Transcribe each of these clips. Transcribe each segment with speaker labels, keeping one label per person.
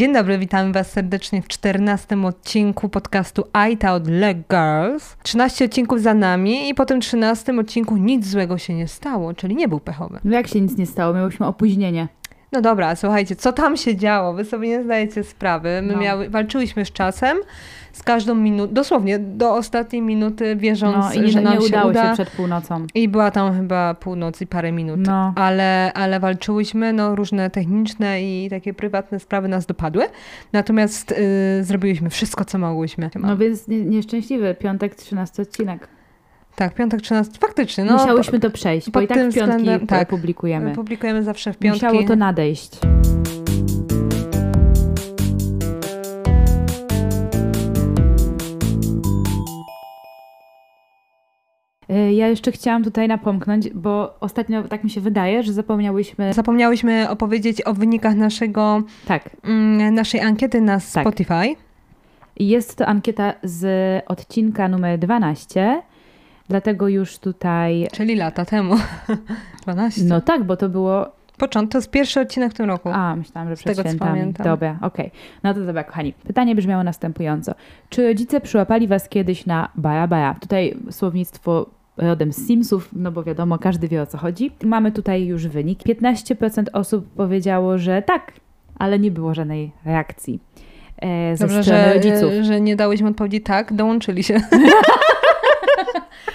Speaker 1: Dzień dobry, witamy Was serdecznie w 14 odcinku podcastu I Out Leg Girls. 13 odcinków za nami i po tym 13 odcinku nic złego się nie stało, czyli nie był pechowy.
Speaker 2: No jak się nic nie stało? Miałyśmy opóźnienie.
Speaker 1: No dobra, słuchajcie, co tam się działo? Wy sobie nie zdajecie sprawy. My
Speaker 2: No.
Speaker 1: miały, walczyłyśmy z czasem, z każdą minutą, dosłownie do ostatniej minuty, wierząc,
Speaker 2: No i nie,
Speaker 1: że nam
Speaker 2: nie
Speaker 1: się
Speaker 2: udało
Speaker 1: uda.
Speaker 2: się przed północą.
Speaker 1: I była tam chyba północ i parę minut.
Speaker 2: No.
Speaker 1: Ale, ale walczyłyśmy, no różne techniczne i takie prywatne sprawy nas dopadły. Natomiast y, zrobiłyśmy wszystko, co mogłyśmy.
Speaker 2: No więc nie, nieszczęśliwy, piątek, 13 odcinek.
Speaker 1: Tak, piątek 13, faktycznie. No,
Speaker 2: Musiałyśmy to przejść, bo i tak w piątki
Speaker 1: względem- tak.
Speaker 2: publikujemy.
Speaker 1: Publikujemy zawsze w piątki.
Speaker 2: Musiało to nadejść. Y, Ja jeszcze chciałam tutaj napomknąć, bo ostatnio tak mi się wydaje, że zapomniałyśmy.
Speaker 1: Zapomniałyśmy opowiedzieć o wynikach naszego,
Speaker 2: Tak,
Speaker 1: mm, naszej ankiety na
Speaker 2: Tak.
Speaker 1: Spotify.
Speaker 2: i jest to ankieta z odcinka numer 12. Dlatego już tutaj.
Speaker 1: Czyli lata temu. 12.
Speaker 2: No tak, bo to było
Speaker 1: Początek, to jest pierwszy odcinek w tym roku.
Speaker 2: A, myślałam, że przed
Speaker 1: tego, co
Speaker 2: świętami. Dobra, okej. No to dobra, kochani. Pytanie brzmiało następująco. Czy rodzice przyłapali was kiedyś na baja baja? Tutaj słownictwo rodem z Simsów, no bo wiadomo, każdy wie o co chodzi. Mamy tutaj już wynik. 15% osób powiedziało, że tak, ale nie było żadnej reakcji e, ze
Speaker 1: Dobrze, że,
Speaker 2: rodziców.
Speaker 1: że nie dałyśmy odpowiedzi tak, dołączyli się.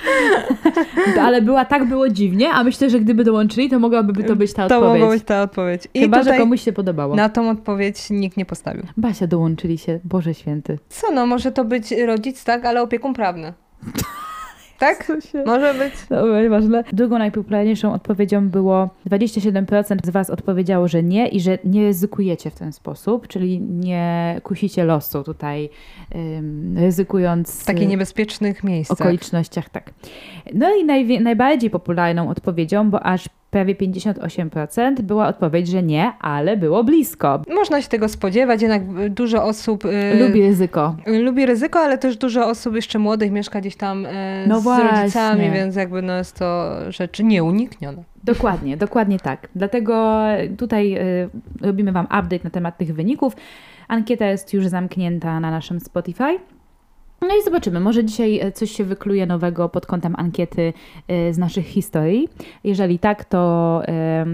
Speaker 2: Ale była tak było dziwnie, a myślę, że gdyby dołączyli, to mogłaby to być ta
Speaker 1: To
Speaker 2: odpowiedź.
Speaker 1: mogła być ta odpowiedź. I
Speaker 2: Chyba, że komuś się podobało.
Speaker 1: na tą odpowiedź nikt nie postawił.
Speaker 2: Basia dołączyli się, Boże Święty.
Speaker 1: Co no, może to być rodzic, tak, ale opiekun prawny. Tak? Może być.
Speaker 2: Dobra, nieważne. Drugą najpopularniejszą odpowiedzią było 27% z Was odpowiedziało, że nie i że nie ryzykujecie w ten sposób, czyli nie kusicie losu tutaj, ryzykując
Speaker 1: W takich niebezpiecznych miejscach.
Speaker 2: okolicznościach. Tak. No i najbardziej popularną odpowiedzią, bo aż prawie 58% była odpowiedź, że nie, ale było blisko.
Speaker 1: Można się tego spodziewać, jednak dużo osób y,
Speaker 2: Lubi ryzyko.
Speaker 1: lubi ryzyko, ale też dużo osób jeszcze młodych mieszka gdzieś tam y,
Speaker 2: No
Speaker 1: z
Speaker 2: właśnie.
Speaker 1: rodzicami, więc jakby no jest to rzecz nieunikniona.
Speaker 2: Dokładnie, dokładnie tak. Dlatego tutaj y, robimy Wam update na temat tych wyników. Ankieta jest już zamknięta na naszym Spotify. No i zobaczymy, może dzisiaj e, coś się wykluje nowego pod kątem ankiety e, z naszych historii. Jeżeli tak, to,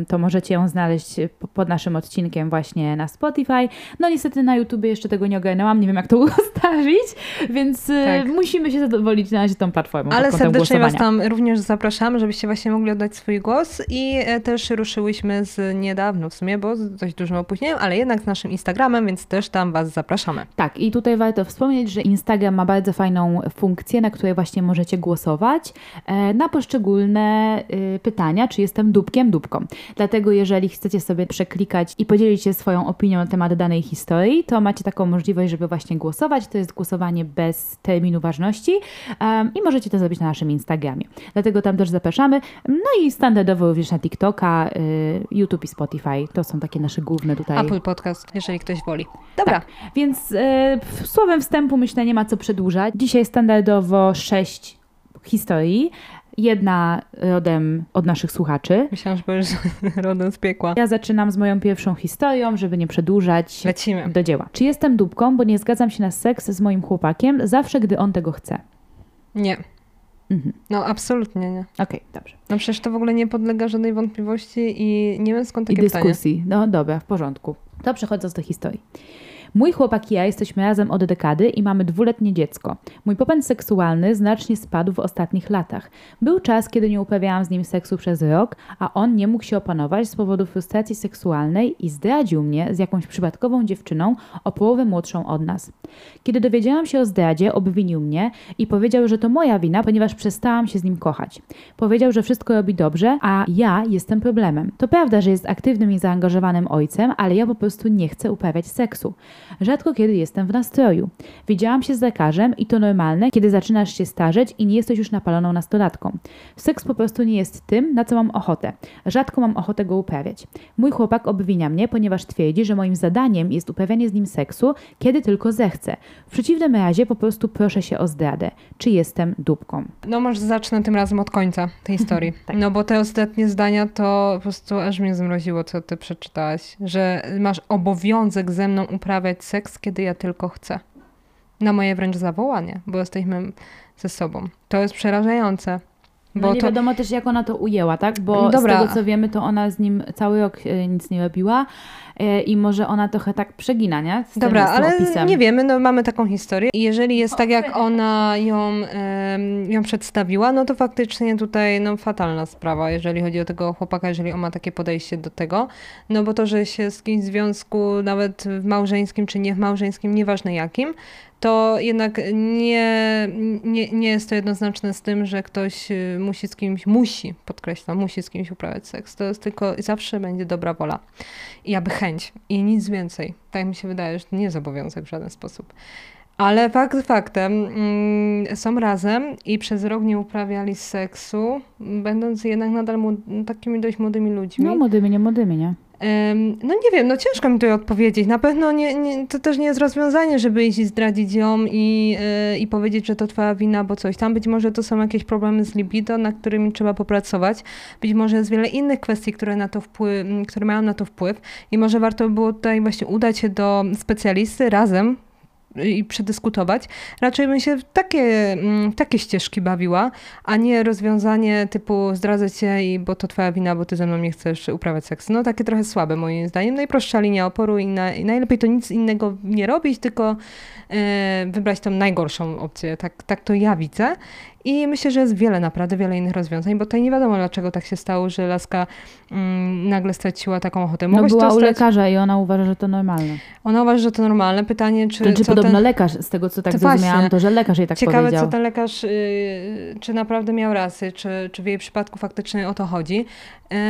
Speaker 2: to możecie ją znaleźć po- pod naszym odcinkiem właśnie na Spotify. No niestety na YouTube jeszcze tego nie ogarnęłam, nie wiem jak to ustawić, więc e,
Speaker 1: Tak.
Speaker 2: musimy się zadowolić na razie tą platformą
Speaker 1: Ale serdecznie Was tam również zapraszamy, żebyście właśnie mogli oddać swój głos i też ruszyłyśmy z niedawno w sumie, bo z dość dużym opóźnieniem, ale jednak z naszym Instagramem, więc też tam Was zapraszamy.
Speaker 2: Tak, i tutaj warto wspomnieć, że Instagram ma bardzo fajną funkcję, na której właśnie możecie głosować e, na poszczególne y, pytania, czy jestem dupkiem, dupką. Dlatego jeżeli chcecie sobie przeklikać i podzielić się swoją opinią na temat danej historii, to macie taką możliwość, żeby właśnie głosować. To jest głosowanie bez terminu ważności i możecie to zrobić na naszym Instagramie. Dlatego tam też zapraszamy. No i standardowo również na TikToka, y, YouTube i Spotify. To są takie nasze główne tutaj...
Speaker 1: Apple Podcast, jeżeli ktoś woli. Dobra,
Speaker 2: Tak, więc e, słowem wstępu myślę nie ma co przedłużać. Dzisiaj standardowo sześć historii. Jedna rodem od naszych słuchaczy.
Speaker 1: myślałam, że powiesz rodem z piekła.
Speaker 2: Ja zaczynam z moją pierwszą historią, żeby nie przedłużać.
Speaker 1: Lecimy.
Speaker 2: Do dzieła. Czy jestem dupką, bo nie zgadzam się na seks z moim chłopakiem zawsze, gdy on tego chce?
Speaker 1: Nie.
Speaker 2: Mhm.
Speaker 1: No absolutnie nie.
Speaker 2: Okej, dobrze.
Speaker 1: No przecież to w ogóle nie podlega żadnej wątpliwości i nie wiem skąd
Speaker 2: I
Speaker 1: takie pytanie.
Speaker 2: dyskusji. No dobra, w porządku. To przechodząc do historii. Mój chłopak i ja jesteśmy razem od dekady i mamy dwuletnie dziecko. Mój popęd seksualny znacznie spadł w ostatnich latach. Był czas, kiedy nie uprawiałam z nim seksu przez rok, a on nie mógł się opanować z powodu frustracji seksualnej i zdradził mnie z jakąś przypadkową dziewczyną o połowę młodszą od nas. Kiedy dowiedziałam się o zdradzie, obwinił mnie i powiedział, że to moja wina, ponieważ przestałam się z nim kochać. Powiedział, że wszystko robi dobrze, a ja jestem problemem. To prawda, że jest aktywnym i zaangażowanym ojcem, ale ja po prostu nie chcę uprawiać seksu. Rzadko kiedy jestem w nastroju. Widziałam się z lekarzem i to normalne, kiedy zaczynasz się starzeć i nie jesteś już napaloną nastolatką. Seks po prostu nie jest tym, na co mam ochotę. Rzadko mam ochotę go uprawiać. Mój chłopak obwinia mnie, ponieważ twierdzi, że moim zadaniem jest uprawianie z nim seksu, kiedy tylko zechce. W przeciwnym razie po prostu proszę się o zdradę. Czy jestem dupką?
Speaker 1: No może zacznę tym razem od końca tej historii.
Speaker 2: Tak.
Speaker 1: No bo te ostatnie zdania to po prostu aż mnie zmroziło, co ty przeczytałaś. Że masz obowiązek ze mną uprawiać seks, kiedy ja tylko chcę. Na moje wręcz zawołanie, bo jesteśmy ze sobą. To jest przerażające. Bo
Speaker 2: No nie
Speaker 1: to,
Speaker 2: wiadomo też, jak ona to ujęła, tak? Bo
Speaker 1: Dobra.
Speaker 2: z tego, co wiemy, to ona z nim cały rok e, nic nie robiła e, i może ona trochę tak przegina, nie? Z
Speaker 1: Dobra,
Speaker 2: tym,
Speaker 1: ale
Speaker 2: opisem.
Speaker 1: nie wiemy, no mamy taką historię i jeżeli jest tak, jak ona ją, ją przedstawiła, no to faktycznie tutaj no, fatalna sprawa, jeżeli chodzi o tego chłopaka, jeżeli on ma takie podejście do tego, no bo to, że się z kimś w związku, nawet w małżeńskim czy nie w małżeńskim, nieważne jakim, to jednak nie, nie, nie jest to jednoznaczne z tym, że ktoś y, musi z kimś, musi, podkreślam, musi z kimś uprawiać seks. To jest tylko, zawsze będzie dobra wola i aby chęć i nic więcej. Tak mi się wydaje, że nie jest obowiązek w żaden sposób. Ale fakt faktem, mm, są razem i przez rok nie uprawiali seksu, będąc jednak nadal takimi dość młodymi ludźmi.
Speaker 2: No młodymi, nie młodymi, nie?
Speaker 1: No nie wiem, no ciężko mi tutaj odpowiedzieć. Na pewno nie, nie, to też nie jest rozwiązanie, żeby iść i zdradzić ją i, e, i powiedzieć, że to twoja wina, bo coś tam. Być może to są jakieś problemy z libido, na którymi trzeba popracować. Być może jest wiele innych kwestii, które, na to wpływ, które mają na to wpływ i może warto było tutaj właśnie udać się do specjalisty razem i przedyskutować. Raczej bym się w takie, mm, takie ścieżki bawiła, a nie rozwiązanie typu zdradzę cię, i bo to twoja wina, bo ty ze mną nie chcesz uprawiać seksu. No takie trochę słabe moim zdaniem. Najprostsza linia oporu i, na, i najlepiej to nic innego nie robić, tylko e, wybrać tą najgorszą opcję. Tak, tak to ja widzę. I myślę, że jest wiele, naprawdę wiele innych rozwiązań, bo tutaj nie wiadomo, dlaczego tak się stało, że laska mm, nagle straciła taką ochotę.
Speaker 2: No
Speaker 1: Mogłaś
Speaker 2: była
Speaker 1: to
Speaker 2: u lekarza i ona uważa, że to normalne.
Speaker 1: Ona uważa, że to normalne. Pytanie, czy,
Speaker 2: podobno
Speaker 1: ten...
Speaker 2: lekarz, z tego co tak
Speaker 1: To
Speaker 2: zrozumiałam,
Speaker 1: właśnie.
Speaker 2: to że lekarz jej tak
Speaker 1: Ciekawe,
Speaker 2: powiedział.
Speaker 1: co ten lekarz, y, czy naprawdę miał rację, czy, czy w jej przypadku faktycznie o to chodzi.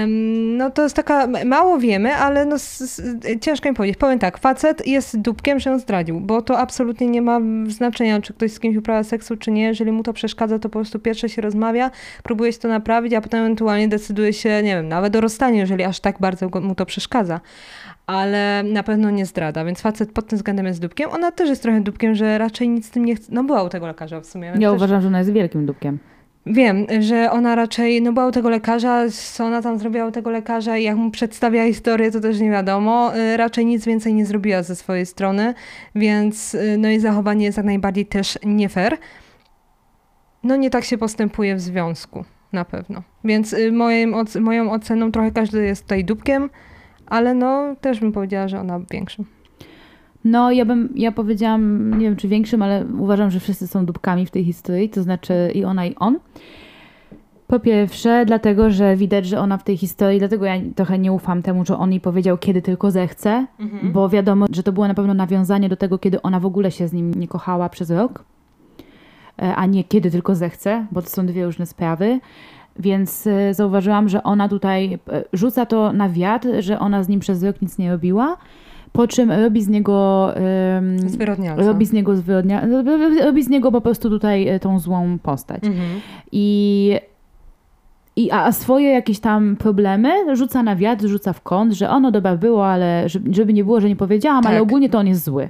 Speaker 1: Ym, no to jest taka, mało wiemy, ale no, s, s, ciężko mi powiedzieć. Powiem tak, facet jest dupkiem, że ją zdradził, bo to absolutnie nie ma znaczenia, czy ktoś z kimś uprawia seksu, czy nie. Jeżeli mu to przeszkadza, to po prostu pierwsze się rozmawia, próbuje się to naprawić, a potem ewentualnie decyduje się, nie wiem, nawet o rozstaniu, jeżeli aż tak bardzo mu to przeszkadza ale na pewno nie zdrada, więc facet pod tym względem jest dupkiem. Ona też jest trochę dupkiem, że raczej nic z tym nie chce. No była u tego lekarza w sumie.
Speaker 2: Ja
Speaker 1: też
Speaker 2: uważam, że ona jest wielkim dupkiem.
Speaker 1: Wiem, że ona raczej, no była u tego lekarza, co ona tam zrobiła u tego lekarza i jak mu przedstawia historię, to też nie wiadomo. Y, Raczej nic więcej nie zrobiła ze swojej strony, więc y, no jej zachowanie jest jak najbardziej też nie fair. No nie tak się postępuje w związku, na pewno. Więc y, moim, moją oceną trochę każdy jest tutaj dupkiem, ale no też bym powiedziała, że ona większym.
Speaker 2: No, ja bym, ja powiedziałam, nie wiem czy większym, ale uważam, że wszyscy są dupkami w tej historii, to znaczy i ona, i on. Po pierwsze, dlatego, że widać, że ona w tej historii, dlatego ja trochę nie ufam temu, że on jej powiedział, kiedy tylko zechce, bo wiadomo, że to było na pewno nawiązanie do tego, kiedy ona w ogóle się z nim nie kochała przez rok, a nie kiedy tylko zechce, bo to są dwie różne sprawy. Więc e, zauważyłam, że ona tutaj e, rzuca to na wiatr, że ona z nim przez rok nic nie robiła, po czym robi z niego.
Speaker 1: Zwyrodnialca.
Speaker 2: robi z niego zwyrodnia, robi z niego po prostu tutaj e, tą złą postać.
Speaker 1: Mhm.
Speaker 2: I, i a swoje jakieś tam problemy rzuca na wiatr, rzuca w kąt, że ono dobra było, ale żeby, nie było, że nie powiedziałam, ale
Speaker 1: Tak.
Speaker 2: ogólnie to on jest zły.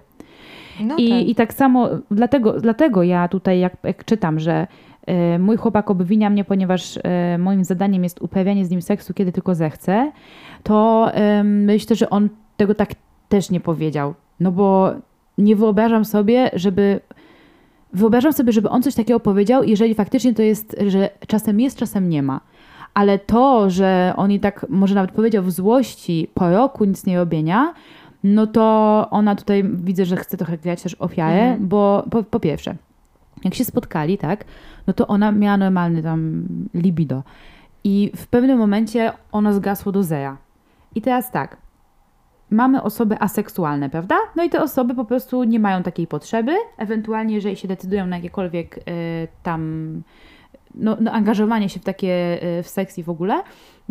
Speaker 1: No
Speaker 2: I,
Speaker 1: tak.
Speaker 2: I tak samo, dlatego, dlatego ja tutaj, jak, jak czytam, że e, mój chłopak obwinia mnie, ponieważ e, moim zadaniem jest uprawianie z nim seksu, kiedy tylko zechce, to em, myślę, że on tego tak też nie powiedział. No bo nie wyobrażam sobie, żeby. Wyobrażam sobie, żeby on coś takiego powiedział, jeżeli faktycznie to jest, że czasem jest, czasem nie ma. Ale to, że on i tak może nawet powiedział w złości po roku nic nie robienia, no to ona tutaj widzę, że chce trochę grać też ofiarę,
Speaker 1: Mhm.
Speaker 2: bo po, po pierwsze, jak się spotkali, tak, no to ona miała normalny tam libido. I w pewnym momencie ono zgasło do zera. I teraz tak, mamy osoby aseksualne, prawda? No i te osoby po prostu nie mają takiej potrzeby. Ewentualnie, jeżeli się decydują na jakiekolwiek y, tam no, no, angażowanie się w takie, y, w seks i w ogóle,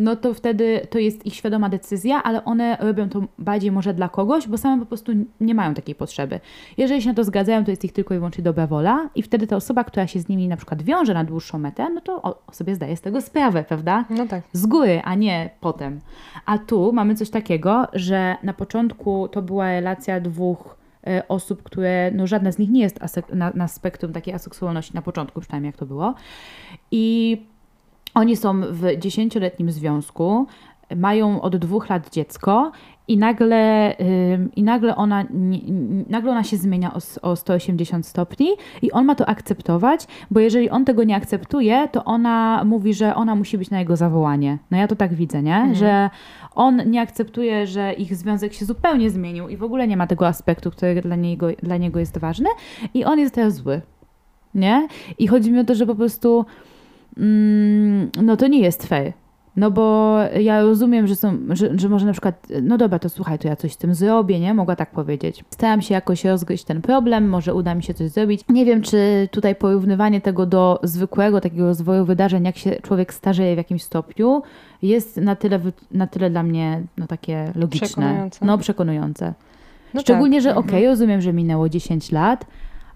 Speaker 2: no to wtedy to jest ich świadoma decyzja, ale one robią to bardziej może dla kogoś, bo same po prostu nie mają takiej potrzeby. Jeżeli się na to zgadzają, to jest ich tylko i wyłącznie dobra wola i wtedy ta osoba, która się z nimi na przykład wiąże na dłuższą metę, no to o, sobie zdaje z tego sprawę, prawda?
Speaker 1: No tak.
Speaker 2: Z góry, a nie potem. A tu mamy coś takiego, że na początku to była relacja dwóch e, osób, które, no żadna z nich nie jest na, na spektrum takiej aseksualności, na początku przynajmniej jak to było. I oni są w dziesięcioletnim związku, mają od dwóch lat dziecko i nagle, i nagle, ona, nagle ona się zmienia o, o 180 stopni i on ma to akceptować, bo jeżeli on tego nie akceptuje, to ona mówi, że ona musi być na jego zawołanie. No ja to tak widzę, nie? Że on nie akceptuje, że ich związek się zupełnie zmienił i w ogóle nie ma tego aspektu, który dla niego, dla niego jest ważny i on jest teraz zły. Nie? I chodzi mi o to, że po prostu no to nie jest fair. No bo ja rozumiem, że, są, że, że może na przykład, no dobra, to słuchaj, to ja coś z tym zrobię, nie? Mogła tak powiedzieć. Staram się jakoś rozgryźć ten problem, może uda mi się coś zrobić. Nie wiem, czy tutaj porównywanie tego do zwykłego takiego rozwoju wydarzeń, jak się człowiek starzeje w jakimś stopniu, jest na tyle, na tyle dla mnie no, takie logiczne.
Speaker 1: Przekonujące.
Speaker 2: No, przekonujące.
Speaker 1: No
Speaker 2: Szczególnie,
Speaker 1: tak.
Speaker 2: że okej, rozumiem, że minęło 10 lat,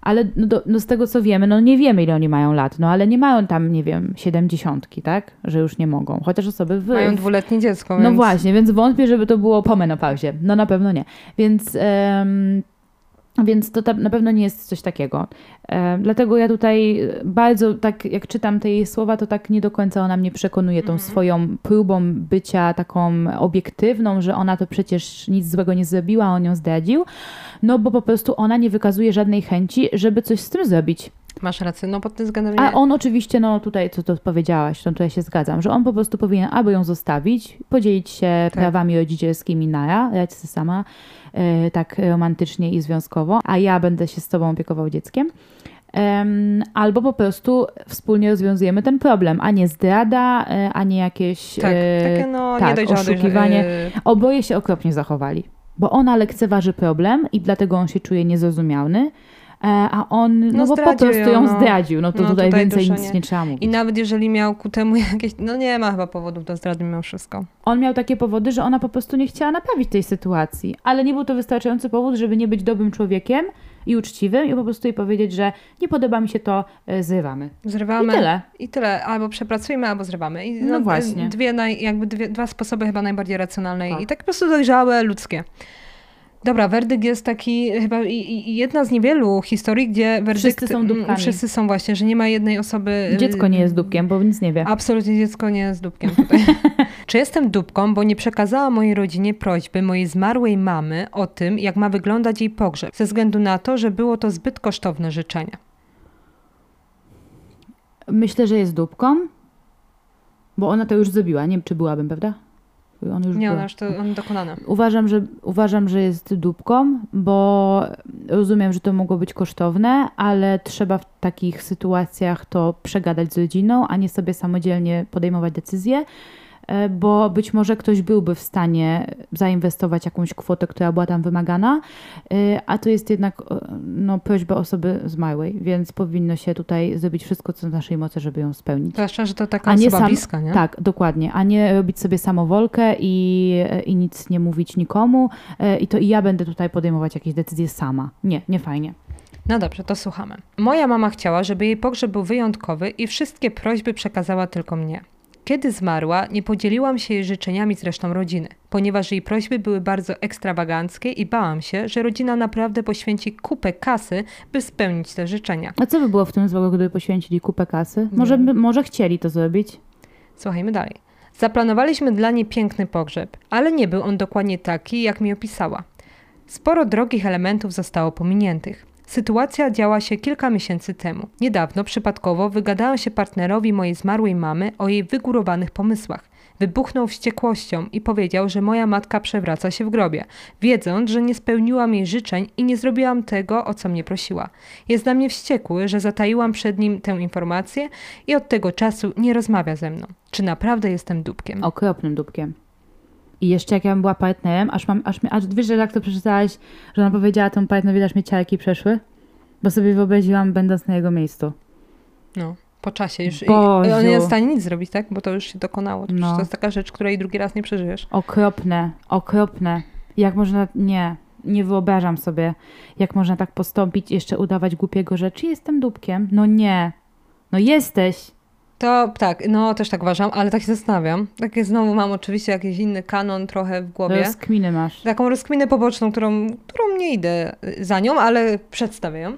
Speaker 2: ale no, do, no z tego co wiemy, no nie wiemy ile oni mają lat, no ale nie mają tam, nie wiem, siedemdziesiątki, tak? Że już nie mogą. Chociaż osoby w...
Speaker 1: Mają dwuletnie dziecko,
Speaker 2: No
Speaker 1: więc...
Speaker 2: właśnie, więc wątpię, żeby to było po menopauzie. No na pewno nie. Więc, więc to na pewno nie jest coś takiego. Em, dlatego ja tutaj bardzo, tak jak czytam te jej słowa, to tak nie do końca ona mnie przekonuje tą swoją próbą bycia taką obiektywną, że ona to przecież nic złego nie zrobiła, on ją zdradził. No bo po prostu ona nie wykazuje żadnej chęci, żeby coś z tym zrobić.
Speaker 1: Masz rację, no pod tym względem
Speaker 2: A on oczywiście, no tutaj, co to powiedziałaś, to tutaj się zgadzam, że on po prostu powinien albo ją zostawić, podzielić się
Speaker 1: Tak.
Speaker 2: prawami rodzicielskimi nara, radź sobie sama, e, tak romantycznie i związkowo, a ja będę się z tobą opiekował dzieckiem. Em, albo po prostu wspólnie rozwiązujemy ten problem, a nie zdrada, e, a nie jakieś
Speaker 1: Tak,
Speaker 2: e,
Speaker 1: takie no
Speaker 2: tak,
Speaker 1: nie
Speaker 2: oszukiwanie. Oboje się okropnie zachowali, bo ona lekceważy problem i dlatego on się czuje niezrozumiany, e, a on, no,
Speaker 1: No
Speaker 2: po prostu ją
Speaker 1: no.
Speaker 2: zdradził, no to
Speaker 1: No
Speaker 2: tutaj,
Speaker 1: tutaj
Speaker 2: więcej nic
Speaker 1: nie.
Speaker 2: nie trzeba mówić.
Speaker 1: I nawet jeżeli miał ku temu jakieś, no nie ma chyba powodów do zdrady mimo wszystko.
Speaker 2: On miał takie powody, że ona po prostu nie chciała naprawić tej sytuacji, ale nie był to wystarczający powód, żeby nie być dobrym człowiekiem i uczciwym i po prostu jej powiedzieć, że nie podoba mi się to, e, zrywamy.
Speaker 1: Zrywamy.
Speaker 2: I tyle.
Speaker 1: I tyle. Albo przepracujmy, albo zrywamy. I
Speaker 2: No właśnie.
Speaker 1: Dwie, naj, jakby dwie, dwa sposoby chyba najbardziej racjonalne
Speaker 2: Tak.
Speaker 1: i tak po prostu dojrzałe, ludzkie. Dobra, werdykt jest taki chyba jedna z niewielu historii, gdzie werdykt...
Speaker 2: Wszyscy są
Speaker 1: mm,
Speaker 2: dupkami.
Speaker 1: Wszyscy są właśnie, że nie ma jednej osoby... y,
Speaker 2: Dziecko nie jest dupkiem, bo nic nie wie.
Speaker 1: Absolutnie dziecko nie jest dupkiem. Czy jestem dupką, bo nie przekazała mojej rodzinie prośby mojej zmarłej mamy o tym, jak ma wyglądać jej pogrzeb, ze względu na to, że było to zbyt kosztowne życzenie.
Speaker 2: Myślę, że jest dupką, bo ona to już zrobiła. Nie wiem, czy byłabym, prawda? On już
Speaker 1: Nie,
Speaker 2: była.
Speaker 1: ona już to on dokonane.
Speaker 2: Uważam że, uważam, że jest dupką, bo rozumiem, że to mogło być kosztowne, ale trzeba w takich sytuacjach to przegadać z rodziną, a nie sobie samodzielnie podejmować decyzje, bo być może ktoś byłby w stanie zainwestować jakąś kwotę, która była tam wymagana, e, a to jest jednak e, no, prośba osoby zmarłej, więc powinno się tutaj zrobić wszystko, co w naszej mocy, żeby ją spełnić.
Speaker 1: Zwłaszcza, że to taka
Speaker 2: A nie
Speaker 1: osoba
Speaker 2: sam-
Speaker 1: bliska, nie?
Speaker 2: Tak, dokładnie. A nie robić sobie samowolkę i, i nic nie mówić nikomu. e, I to i ja będę tutaj podejmować jakieś decyzje sama. Nie, nie fajnie.
Speaker 1: No dobrze, to słuchamy. Moja mama chciała, żeby jej pogrzeb był wyjątkowy i wszystkie prośby przekazała tylko mnie. Kiedy zmarła, nie podzieliłam się jej życzeniami z resztą rodziny, ponieważ jej prośby były bardzo ekstrawaganckie i bałam się, że rodzina naprawdę poświęci kupę kasy, by spełnić te życzenia.
Speaker 2: A co by było w tym złego, gdyby poświęcili kupę kasy? Może, by, może chcieli to zrobić?
Speaker 1: Słuchajmy dalej. Zaplanowaliśmy dla niej piękny pogrzeb, ale nie był on dokładnie taki, jak mi opisała. Sporo drogich elementów zostało pominiętych. Sytuacja działa się kilka miesięcy temu. Niedawno przypadkowo wygadałam się partnerowi mojej zmarłej mamy o jej wygórowanych pomysłach. Wybuchnął wściekłością i powiedział, że moja matka przewraca się w grobie, wiedząc, że nie spełniłam jej życzeń i nie zrobiłam tego, o co mnie prosiła. Jest na mnie wściekły, że zataiłam przed nim tę informację i od tego czasu nie rozmawia ze mną. Czy naprawdę jestem dupkiem?
Speaker 2: Okropnym dupkiem. I jeszcze jak ja bym była partnerem, aż mam, aż, mi- aż wiesz, że jak to przeczytałaś, że ona powiedziała temu partnerowi, aż mi ciarki przeszły? Bo sobie wyobraziłam, będąc na jego miejscu.
Speaker 1: No. Po czasie już. I
Speaker 2: Boziu.
Speaker 1: on nie jest w stanie nic zrobić, tak? Bo to już się dokonało. To,
Speaker 2: No.
Speaker 1: to jest taka rzecz, której drugi raz nie przeżyjesz.
Speaker 2: Okropne, okropne. Jak można, nie, nie wyobrażam sobie, jak można tak postąpić, jeszcze udawać głupiego, że czy jestem dupkiem? No nie. No jesteś.
Speaker 1: To tak, no też tak uważam, ale tak się zastanawiam. Takie znowu mam oczywiście jakiś inny kanon trochę w głowie.
Speaker 2: Rozkminy masz.
Speaker 1: Taką rozkminę poboczną, którą, którą nie idę za nią, ale przedstawię ją,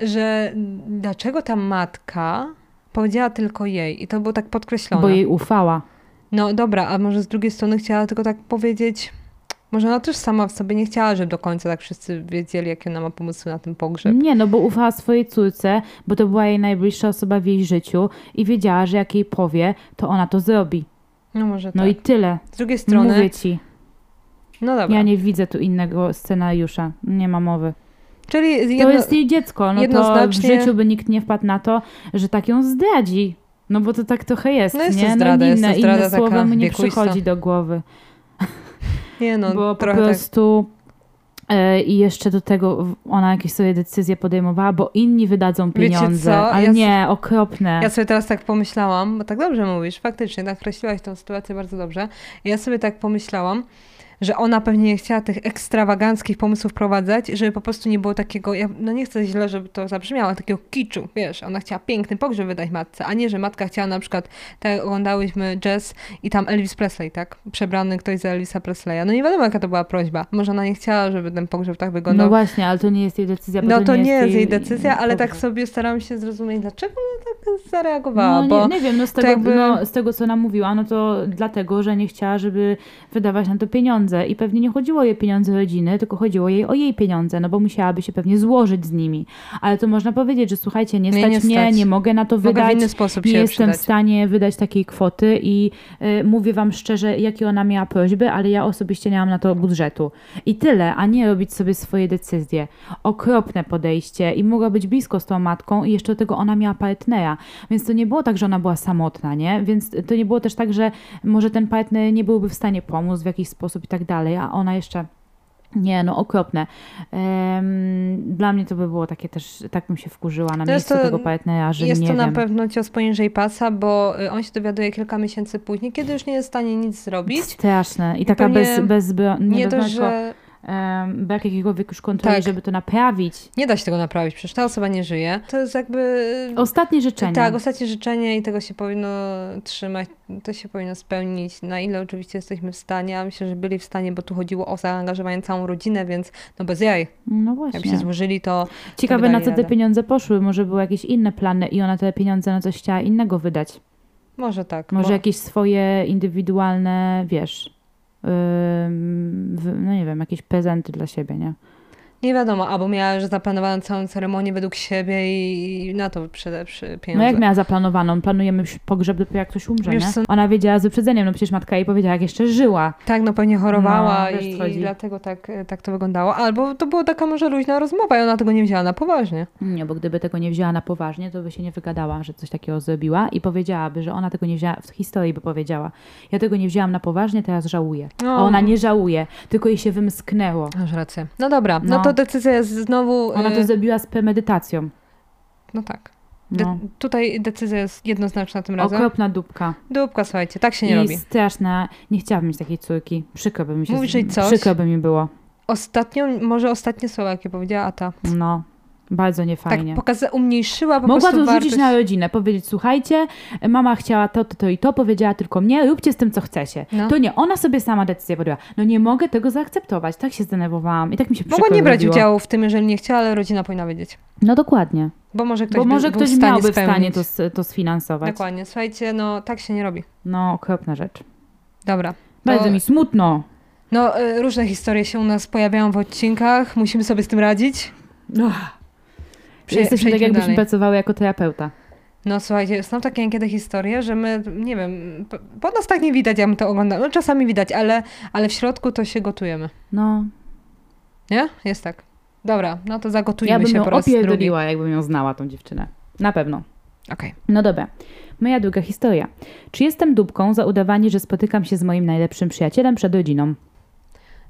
Speaker 1: że dlaczego ta matka powiedziała tylko jej i to było tak podkreślone.
Speaker 2: Bo jej ufała.
Speaker 1: No dobra, a może z drugiej strony chciała tylko tak powiedzieć, może ona też sama w sobie nie chciała, żeby do końca tak wszyscy wiedzieli, jakie ona ma pomysły na ten pogrzeb.
Speaker 2: Nie, no bo ufała swojej córce, bo to była jej najbliższa osoba w jej życiu i wiedziała, że jak jej powie, to ona to zrobi.
Speaker 1: No może
Speaker 2: No
Speaker 1: tak.
Speaker 2: i tyle.
Speaker 1: Z drugiej strony,
Speaker 2: Mówię ci.
Speaker 1: no dobra.
Speaker 2: Ja nie widzę tu innego scenariusza. Nie ma mowy.
Speaker 1: Czyli
Speaker 2: To
Speaker 1: jedno,
Speaker 2: jest jej dziecko. No to w
Speaker 1: jednoznacznie-
Speaker 2: życiu by nikt nie wpadł na to, że tak ją zdradzi. No bo to tak trochę jest,
Speaker 1: No jest to
Speaker 2: nie?
Speaker 1: zdrada,
Speaker 2: no
Speaker 1: jest to
Speaker 2: inne,
Speaker 1: zdrada
Speaker 2: inne słowo mu nie przychodzi do głowy.
Speaker 1: Nie no,
Speaker 2: bo po
Speaker 1: tak.
Speaker 2: prostu e, i jeszcze do tego ona jakieś sobie decyzje podejmowała, bo inni wydadzą
Speaker 1: Wiecie
Speaker 2: pieniądze.
Speaker 1: co?
Speaker 2: Ale
Speaker 1: Ja
Speaker 2: nie, okropne.
Speaker 1: Ja sobie teraz tak pomyślałam, bo tak dobrze mówisz, faktycznie nakreśliłaś tą sytuację bardzo dobrze. Ja sobie tak pomyślałam, że ona pewnie nie chciała tych ekstrawaganckich pomysłów wprowadzać, żeby po prostu nie było takiego, ja, no nie chcę źle, żeby to zabrzmiało, takiego kiczu, wiesz, ona chciała piękny pogrzeb wydać matce, a nie, że matka chciała na przykład, tak jak oglądałyśmy Jazz i tam Elvis Presley, tak, przebrany ktoś za Elvisa Presleya. No nie wiadomo, jaka to była prośba. Może ona nie chciała, żeby ten pogrzeb tak
Speaker 2: No
Speaker 1: wyglądał.
Speaker 2: właśnie, ale to nie jest jej decyzja.
Speaker 1: No to nie jest jej
Speaker 2: jej
Speaker 1: decyzja, ale tak
Speaker 2: pogrzeb.
Speaker 1: sobie staram się zrozumieć, dlaczego ona tak zareagowała,
Speaker 2: No,
Speaker 1: bo...
Speaker 2: nie, nie wiem, no z, tego,
Speaker 1: jakby-
Speaker 2: no z tego, co nam mówiła, no to dlatego, że nie chciała, żeby wydawać na to pieniądze i pewnie nie chodziło o jej pieniądze rodziny, tylko chodziło jej o jej pieniądze, no bo musiałaby się pewnie złożyć z nimi. Ale to można powiedzieć, że słuchajcie, nie stać
Speaker 1: nie
Speaker 2: mnie,
Speaker 1: stać.
Speaker 2: nie mogę na to
Speaker 1: Mogę w
Speaker 2: wydać,
Speaker 1: inny sposób
Speaker 2: nie jestem
Speaker 1: przydać.
Speaker 2: w stanie wydać takiej kwoty i y, mówię wam szczerze, jakie ona miała prośby, ale ja osobiście nie mam na to budżetu. I tyle, a nie robić sobie swoje decyzje. Okropne podejście i mogła być blisko z tą matką i jeszcze do tego ona miała partnera. Więc to nie było tak, że ona była samotna, nie? Więc to nie było też tak, że może ten partner nie byłby w stanie pomóc w jakiś sposób i tak dalej, a ona jeszcze... Nie, no okropne. Dla mnie to by było takie też, tak bym się wkurzyła na
Speaker 1: To jest
Speaker 2: miejscu
Speaker 1: to-
Speaker 2: tego partnera, że
Speaker 1: Jest
Speaker 2: nie
Speaker 1: to na
Speaker 2: wiem.
Speaker 1: pewno cios poniżej pasa, bo y, on się dowiaduje kilka miesięcy później, kiedy już nie jest w stanie nic zrobić.
Speaker 2: Straszne. I taka bez, bez, nie,
Speaker 1: Nie
Speaker 2: tylko,
Speaker 1: że
Speaker 2: brak jakiegokolwiek już kontroli,
Speaker 1: Tak.
Speaker 2: żeby to naprawić.
Speaker 1: nie da się tego naprawić, przecież ta osoba nie żyje. To jest jakby...
Speaker 2: Ostatnie życzenie.
Speaker 1: Tak, ostatnie życzenie i tego się powinno trzymać, to się powinno spełnić, na ile oczywiście jesteśmy w stanie, a myślę, że byli w stanie, bo tu chodziło o zaangażowanie całą rodzinę, więc no bez jaj,
Speaker 2: No
Speaker 1: jakby się
Speaker 2: właśnie.
Speaker 1: złożyli, to
Speaker 2: Ciekawe,
Speaker 1: to
Speaker 2: na co te
Speaker 1: radę.
Speaker 2: pieniądze poszły. Może były jakieś inne plany i ona te pieniądze na coś chciała innego wydać.
Speaker 1: może tak.
Speaker 2: Może
Speaker 1: bo...
Speaker 2: jakieś swoje indywidualne, wiesz, no nie wiem, jakieś prezenty dla siebie, nie?
Speaker 1: Nie wiadomo, albo miała że zaplanowaną całą ceremonię według siebie i na to przy
Speaker 2: No
Speaker 1: pieniądze.
Speaker 2: jak miała zaplanowaną? Planujemy już pogrzeb dopiero jak ktoś umrze,
Speaker 1: Wiesz
Speaker 2: nie?
Speaker 1: co-
Speaker 2: Ona wiedziała z wyprzedzeniem, no przecież matka jej powiedziała, jak jeszcze żyła.
Speaker 1: Tak, no pewnie chorowała
Speaker 2: No,
Speaker 1: i, i dlatego tak, tak to wyglądało. Albo to była taka może luźna rozmowa i ona tego nie wzięła na poważnie.
Speaker 2: Nie, bo gdyby tego nie wzięła na poważnie, to by się nie wygadała, że coś takiego zrobiła i powiedziałaby, że ona tego nie wzięła, w historii by powiedziała, ja tego nie wzięłam na poważnie, teraz żałuję.
Speaker 1: No.
Speaker 2: A ona nie żałuje, tylko jej się wymsknęło.
Speaker 1: Masz rację. No dobra, no,
Speaker 2: No.
Speaker 1: to decyzja jest znowu...
Speaker 2: Ona to
Speaker 1: y,
Speaker 2: zrobiła z premedytacją.
Speaker 1: No tak. De-
Speaker 2: No.
Speaker 1: tutaj decyzja jest jednoznaczna tym razem.
Speaker 2: Okropna dupka.
Speaker 1: Dupka, słuchajcie, tak się nie
Speaker 2: I
Speaker 1: robi.
Speaker 2: straszna. Nie chciałabym mieć takiej córki. Przykro by mi się
Speaker 1: Mówisz jej coś?
Speaker 2: Przykro by mi było.
Speaker 1: Ostatnio, może ostatnie słowa, jakie powiedziała Ata.
Speaker 2: No. Bardzo
Speaker 1: Tak
Speaker 2: niefajnie.
Speaker 1: pokaza- umniejszyła po
Speaker 2: Mogła to
Speaker 1: wartość.
Speaker 2: rzucić na rodzinę, powiedzieć, słuchajcie, mama chciała to, to, to i to, powiedziała tylko mnie, róbcie z tym, co chcecie.
Speaker 1: No.
Speaker 2: To nie, ona sobie sama decyzję podjęła. No nie mogę tego zaakceptować. Tak się zdenerwowałam i tak mi się
Speaker 1: Mogła nie brać
Speaker 2: zrobiło.
Speaker 1: udziału w tym, jeżeli nie chciała, ale rodzina powinna wiedzieć.
Speaker 2: No dokładnie.
Speaker 1: Bo może ktoś,
Speaker 2: Bo może ktoś
Speaker 1: w stanie
Speaker 2: miałby w stanie
Speaker 1: spełnić.
Speaker 2: to, to sfinansować.
Speaker 1: Dokładnie. Słuchajcie, no tak się nie robi.
Speaker 2: No, okropna rzecz.
Speaker 1: Dobra.
Speaker 2: Bardzo
Speaker 1: To-
Speaker 2: mi smutno.
Speaker 1: No, y, różne historie się u nas pojawiają w odcinkach. Musimy sobie z tym radzić. Prze-
Speaker 2: Jesteśmy tak, jakbyśmy
Speaker 1: dalej.
Speaker 2: pracowały jako terapeuta.
Speaker 1: No słuchajcie, są takie niekiedy historie, że my, nie wiem, po nas tak nie widać, ja to oglądam. No czasami widać, ale, ale w środku to się gotujemy.
Speaker 2: No,
Speaker 1: Nie? Jest tak. Dobra, no to zagotujmy
Speaker 2: ja bym
Speaker 1: się
Speaker 2: ją
Speaker 1: po raz drugi.
Speaker 2: jakbym ją znała, tą dziewczynę. Na pewno.
Speaker 1: Okej.
Speaker 2: No dobra. Moja druga historia. Czy jestem dupką za udawanie, że spotykam się z moim najlepszym przyjacielem przed rodziną?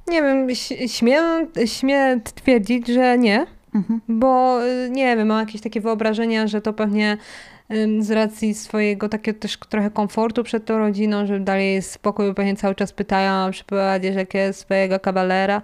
Speaker 1: Nie wiem, śmiem, śmiem twierdzić, że nie. Mhm. Bo y, nie wiem, mam jakieś takie wyobrażenia, że to pewnie z racji swojego takiego też trochę komfortu przed tą rodziną, że dalej jest spokój, pewnie cały czas pytają, przyprowadzisz jakiegoś swojego kawalera.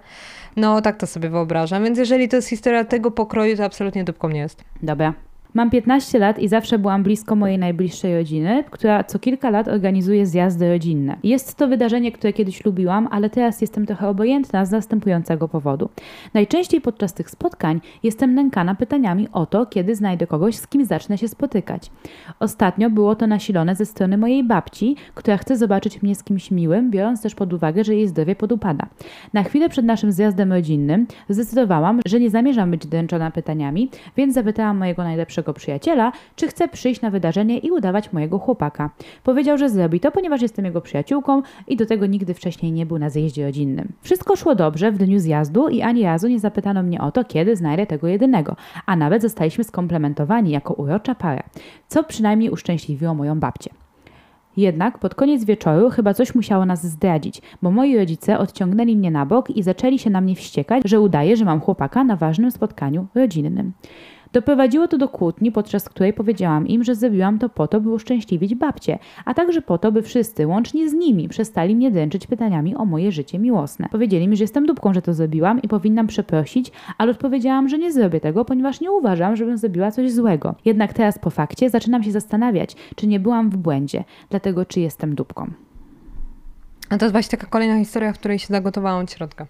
Speaker 1: No tak to sobie wyobrażam. Więc jeżeli to jest historia tego pokroju, to absolutnie dupką nie jest.
Speaker 2: Dobra. Mam 15 lat i zawsze byłam blisko mojej najbliższej rodziny, która co kilka lat organizuje zjazdy rodzinne. Jest to wydarzenie, które kiedyś lubiłam, ale teraz jestem trochę obojętna z następującego powodu. Najczęściej podczas tych spotkań jestem nękana pytaniami o to, kiedy znajdę kogoś, z kim zacznę się spotykać. Ostatnio było to nasilone ze strony mojej babci, która chce zobaczyć mnie z kimś miłym, biorąc też pod uwagę, że jej zdrowie podupada. Na chwilę przed naszym zjazdem rodzinnym zdecydowałam, że nie zamierzam być dręczona pytaniami, więc zapytałam mojego najlepszego najlepszego przyjaciela, czy chce przyjść na wydarzenie i udawać mojego chłopaka. Powiedział, że zrobi to, ponieważ jestem jego przyjaciółką i do tego nigdy wcześniej nie był na zjeździe rodzinnym. Wszystko szło dobrze w dniu zjazdu i ani razu nie zapytano mnie o to, kiedy znajdę tego jedynego, a nawet zostaliśmy skomplementowani jako urocza para, co przynajmniej uszczęśliwiło moją babcię. Jednak pod koniec wieczoru chyba coś musiało nas zdradzić, bo moi rodzice odciągnęli mnie na bok i zaczęli się na mnie wściekać, że udaje, że mam chłopaka na ważnym spotkaniu rodzinnym. Doprowadziło to do kłótni, podczas której powiedziałam im, że zrobiłam to po to, by uszczęśliwić babcię, a także po to, by wszyscy, łącznie z nimi, przestali mnie dręczyć pytaniami o moje życie miłosne. Powiedzieli mi, że jestem dupką, że to zrobiłam i powinnam przeprosić, ale odpowiedziałam, że nie zrobię tego, ponieważ nie uważam, żebym zrobiła coś złego. Jednak teraz po fakcie zaczynam się zastanawiać, czy nie byłam w błędzie, dlatego czy jestem dupką.
Speaker 1: A to jest właśnie taka kolejna historia, w której się zagotowałam od środka.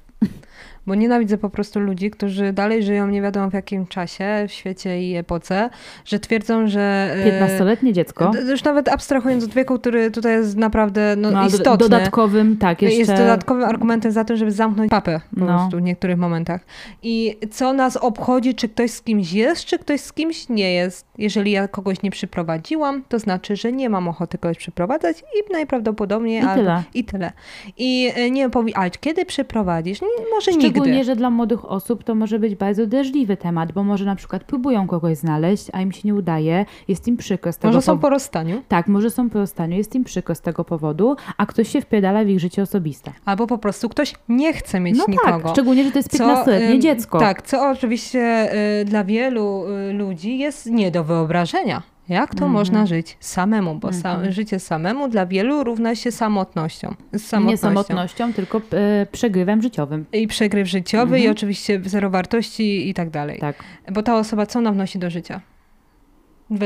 Speaker 1: Bo nienawidzę po prostu ludzi, którzy dalej żyją nie wiadomo w jakim czasie, w świecie i epoce, że twierdzą, że...
Speaker 2: 15-letnie dziecko.
Speaker 1: Już nawet abstrahując od wieku, który tutaj jest naprawdę no, no istotny.
Speaker 2: Dodatkowym, tak, jeszcze...
Speaker 1: Jest dodatkowym argumentem za to, żeby zamknąć papę po no. prostu w niektórych momentach. I co nas obchodzi, czy ktoś z kimś jest, czy ktoś z kimś nie jest. Jeżeli ja kogoś nie przyprowadziłam, to znaczy, że nie mam ochoty kogoś przyprowadzać i najprawdopodobniej...
Speaker 2: I albo, tyle.
Speaker 1: I tyle. I e, nie powie, ale kiedy przyprowadzisz? Może
Speaker 2: nigdy.
Speaker 1: Szczególnie,
Speaker 2: że dla młodych osób to może być bardzo drażliwy temat, bo może na przykład próbują kogoś znaleźć, a im się nie udaje, jest im przykro z tego
Speaker 1: Może są po rozstaniu?
Speaker 2: Tak, może są po rozstaniu, jest im przykro z tego powodu, a ktoś się wpierdala w ich życie osobiste.
Speaker 1: Albo po prostu ktoś nie chce mieć no tak, nikogo.
Speaker 2: Tak, szczególnie, że to jest 15-letnie dziecko.
Speaker 1: Tak, co oczywiście y, dla wielu y, ludzi jest nie do wyobrażenia. Jak to mm można żyć samemu? Bo mm -hmm. sam, życie samemu dla wielu równa się samotnością.
Speaker 2: samotnością. Nie samotnością, tylko e, przegrywem życiowym.
Speaker 1: I przegryw życiowy mm -hmm. i mhm. oczywiście zero wartości i tak dalej.
Speaker 2: Tak.
Speaker 1: Bo ta osoba co ona wnosi do życia?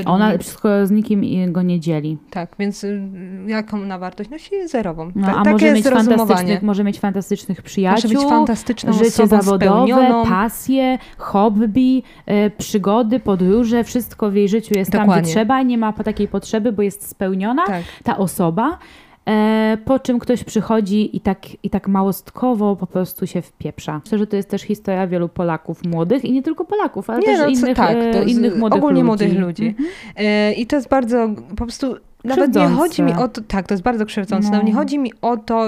Speaker 2: Ona mnie. wszystko z nikim go nie dzieli.
Speaker 1: Tak, więc y, jaką na wartość nosi? Zerową.
Speaker 2: No, a może mieć, fantastycznych, może mieć fantastycznych przyjaciół,
Speaker 1: może być fantastyczną
Speaker 2: życie zawodowe,
Speaker 1: spełnioną.
Speaker 2: pasje, hobby, e, przygody, podróże, wszystko w jej życiu jest Dokładnie. tam, gdzie trzeba i nie ma takiej potrzeby, bo jest spełniona tak. ta osoba. E, po czym ktoś przychodzi i tak, i tak małostkowo po prostu się wpieprza. Myślę, że to jest też historia wielu Polaków młodych i nie tylko Polaków, ale nie, też no, innych, tak, e, innych młodych
Speaker 1: ogólnie
Speaker 2: ludzi.
Speaker 1: młodych ludzi. Mhm. E, I to jest bardzo po prostu nawet nie chodzi mi o to, tak, to jest bardzo krzywdzące, no. nie chodzi mi o to,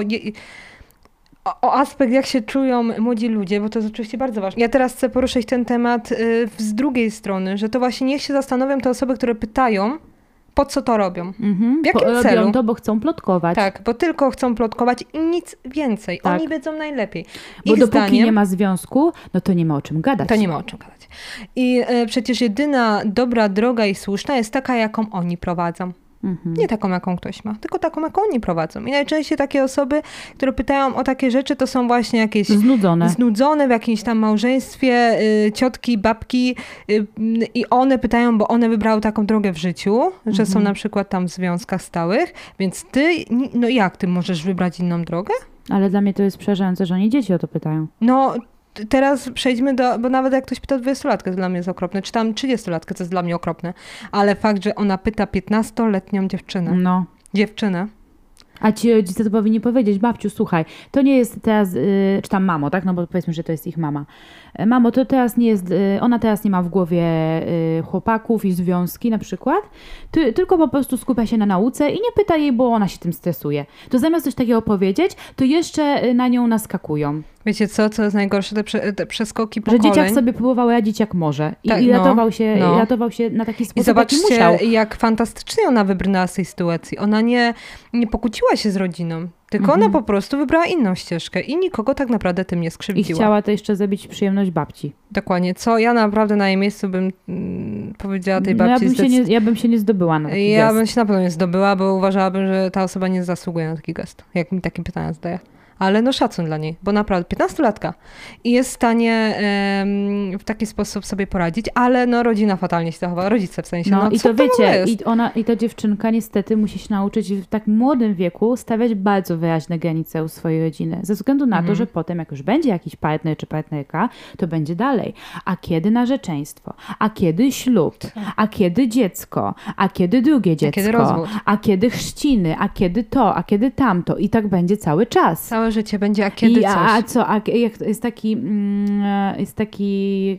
Speaker 1: o, o, aspekt, jak się czują młodzi ludzie, bo to jest oczywiście bardzo ważne. Ja teraz chcę poruszyć ten temat y, z drugiej strony, że to właśnie niech się zastanowią te osoby, które pytają, po co to robią. Mhm. W jakim po, celu?
Speaker 2: Robią to, bo chcą plotkować.
Speaker 1: Tak, bo tylko chcą plotkować i nic więcej. Tak. Oni wiedzą najlepiej.
Speaker 2: Bo Ich dopóki zdaniem, nie ma związku, no to nie ma o czym gadać.
Speaker 1: To nie ma o czym gadać. I e, przecież jedyna dobra droga i słuszna jest taka, jaką oni prowadzą. Mhm. Nie taką, jaką ktoś ma, tylko taką, jaką oni prowadzą. I najczęściej takie osoby, które pytają o takie rzeczy, to są właśnie jakieś
Speaker 2: znudzone,
Speaker 1: znudzone w jakimś tam małżeństwie, y, ciotki, babki y, i one pytają, bo one wybrały taką drogę w życiu, że są mhm. na przykład tam w związkach stałych, więc ty, no jak ty możesz wybrać inną drogę?
Speaker 2: Ale dla mnie to jest przerażające, że oni dzieci o to pytają.
Speaker 1: No, teraz przejdźmy do, bo nawet jak ktoś pyta 20-latkę, to dla mnie jest okropne, czy tam 30-latkę, to jest dla mnie okropne, ale fakt, że ona pyta 15-letnią dziewczynę.
Speaker 2: No.
Speaker 1: Dziewczynę.
Speaker 2: A ci rodzice to powinni powiedzieć, babciu, słuchaj, to nie jest teraz, yy, czy tam mamo, tak? No bo powiedzmy, że to jest ich mama. E, mamo, to teraz nie jest, yy, ona teraz nie ma w głowie yy, chłopaków i związki na przykład, ty, tylko po prostu skupia się na nauce i nie pyta jej, bo ona się tym stresuje. To zamiast coś takiego powiedzieć, to jeszcze y, na nią naskakują.
Speaker 1: Wiecie co, co jest najgorsze? Te, prze, te przeskoki
Speaker 2: Że
Speaker 1: pokoleń.
Speaker 2: dzieciak sobie próbował radzić jak może. I,
Speaker 1: Tak,
Speaker 2: i
Speaker 1: no,
Speaker 2: ratował, się,
Speaker 1: no.
Speaker 2: i ratował się na taki
Speaker 1: I
Speaker 2: sposób, musiał.
Speaker 1: zobaczcie, jak fantastycznie ona wybrnęła z tej sytuacji. Ona nie, nie pokłóciła się z rodziną, tylko
Speaker 2: Mhm.
Speaker 1: ona po prostu wybrała inną ścieżkę i nikogo tak naprawdę tym nie
Speaker 2: I
Speaker 1: skrzywdziła.
Speaker 2: chciała to jeszcze zrobić przyjemność babci.
Speaker 1: Dokładnie. Co ja naprawdę na jej miejscu bym mm, powiedziała tej
Speaker 2: No ja,
Speaker 1: babci.
Speaker 2: bym się
Speaker 1: zdecyd-
Speaker 2: nie, ja bym się nie zdobyła na taki
Speaker 1: ja
Speaker 2: gest.
Speaker 1: bym się na pewno nie zdobyła, bo uważałabym, że ta osoba nie zasługuje na taki gest, jak mi takie pytania zadaje. Ale no szacun dla niej, bo naprawdę 15-latka i jest w stanie em, w taki sposób sobie poradzić, ale no rodzina fatalnie się zachowała, rodzice w sensie.
Speaker 2: No,
Speaker 1: No,
Speaker 2: i to
Speaker 1: ogóle
Speaker 2: wiecie, i, ona, i ta dziewczynka niestety musi się nauczyć w tak młodym wieku stawiać bardzo wyraźne granice u swojej rodziny. Ze względu na to,
Speaker 1: Mhm.
Speaker 2: że potem jak już będzie jakiś partner czy partnerka, to będzie dalej. A kiedy narzeczeństwo? A kiedy ślub? A kiedy dziecko? A kiedy drugie dziecko?
Speaker 1: kiedy rozwód?
Speaker 2: A kiedy chrzciny? A kiedy to? A kiedy tamto? I tak będzie cały czas.
Speaker 1: Całe życie będzie, a kiedy
Speaker 2: I,
Speaker 1: coś.
Speaker 2: a, co, a jest taki, mm, e, jest taki,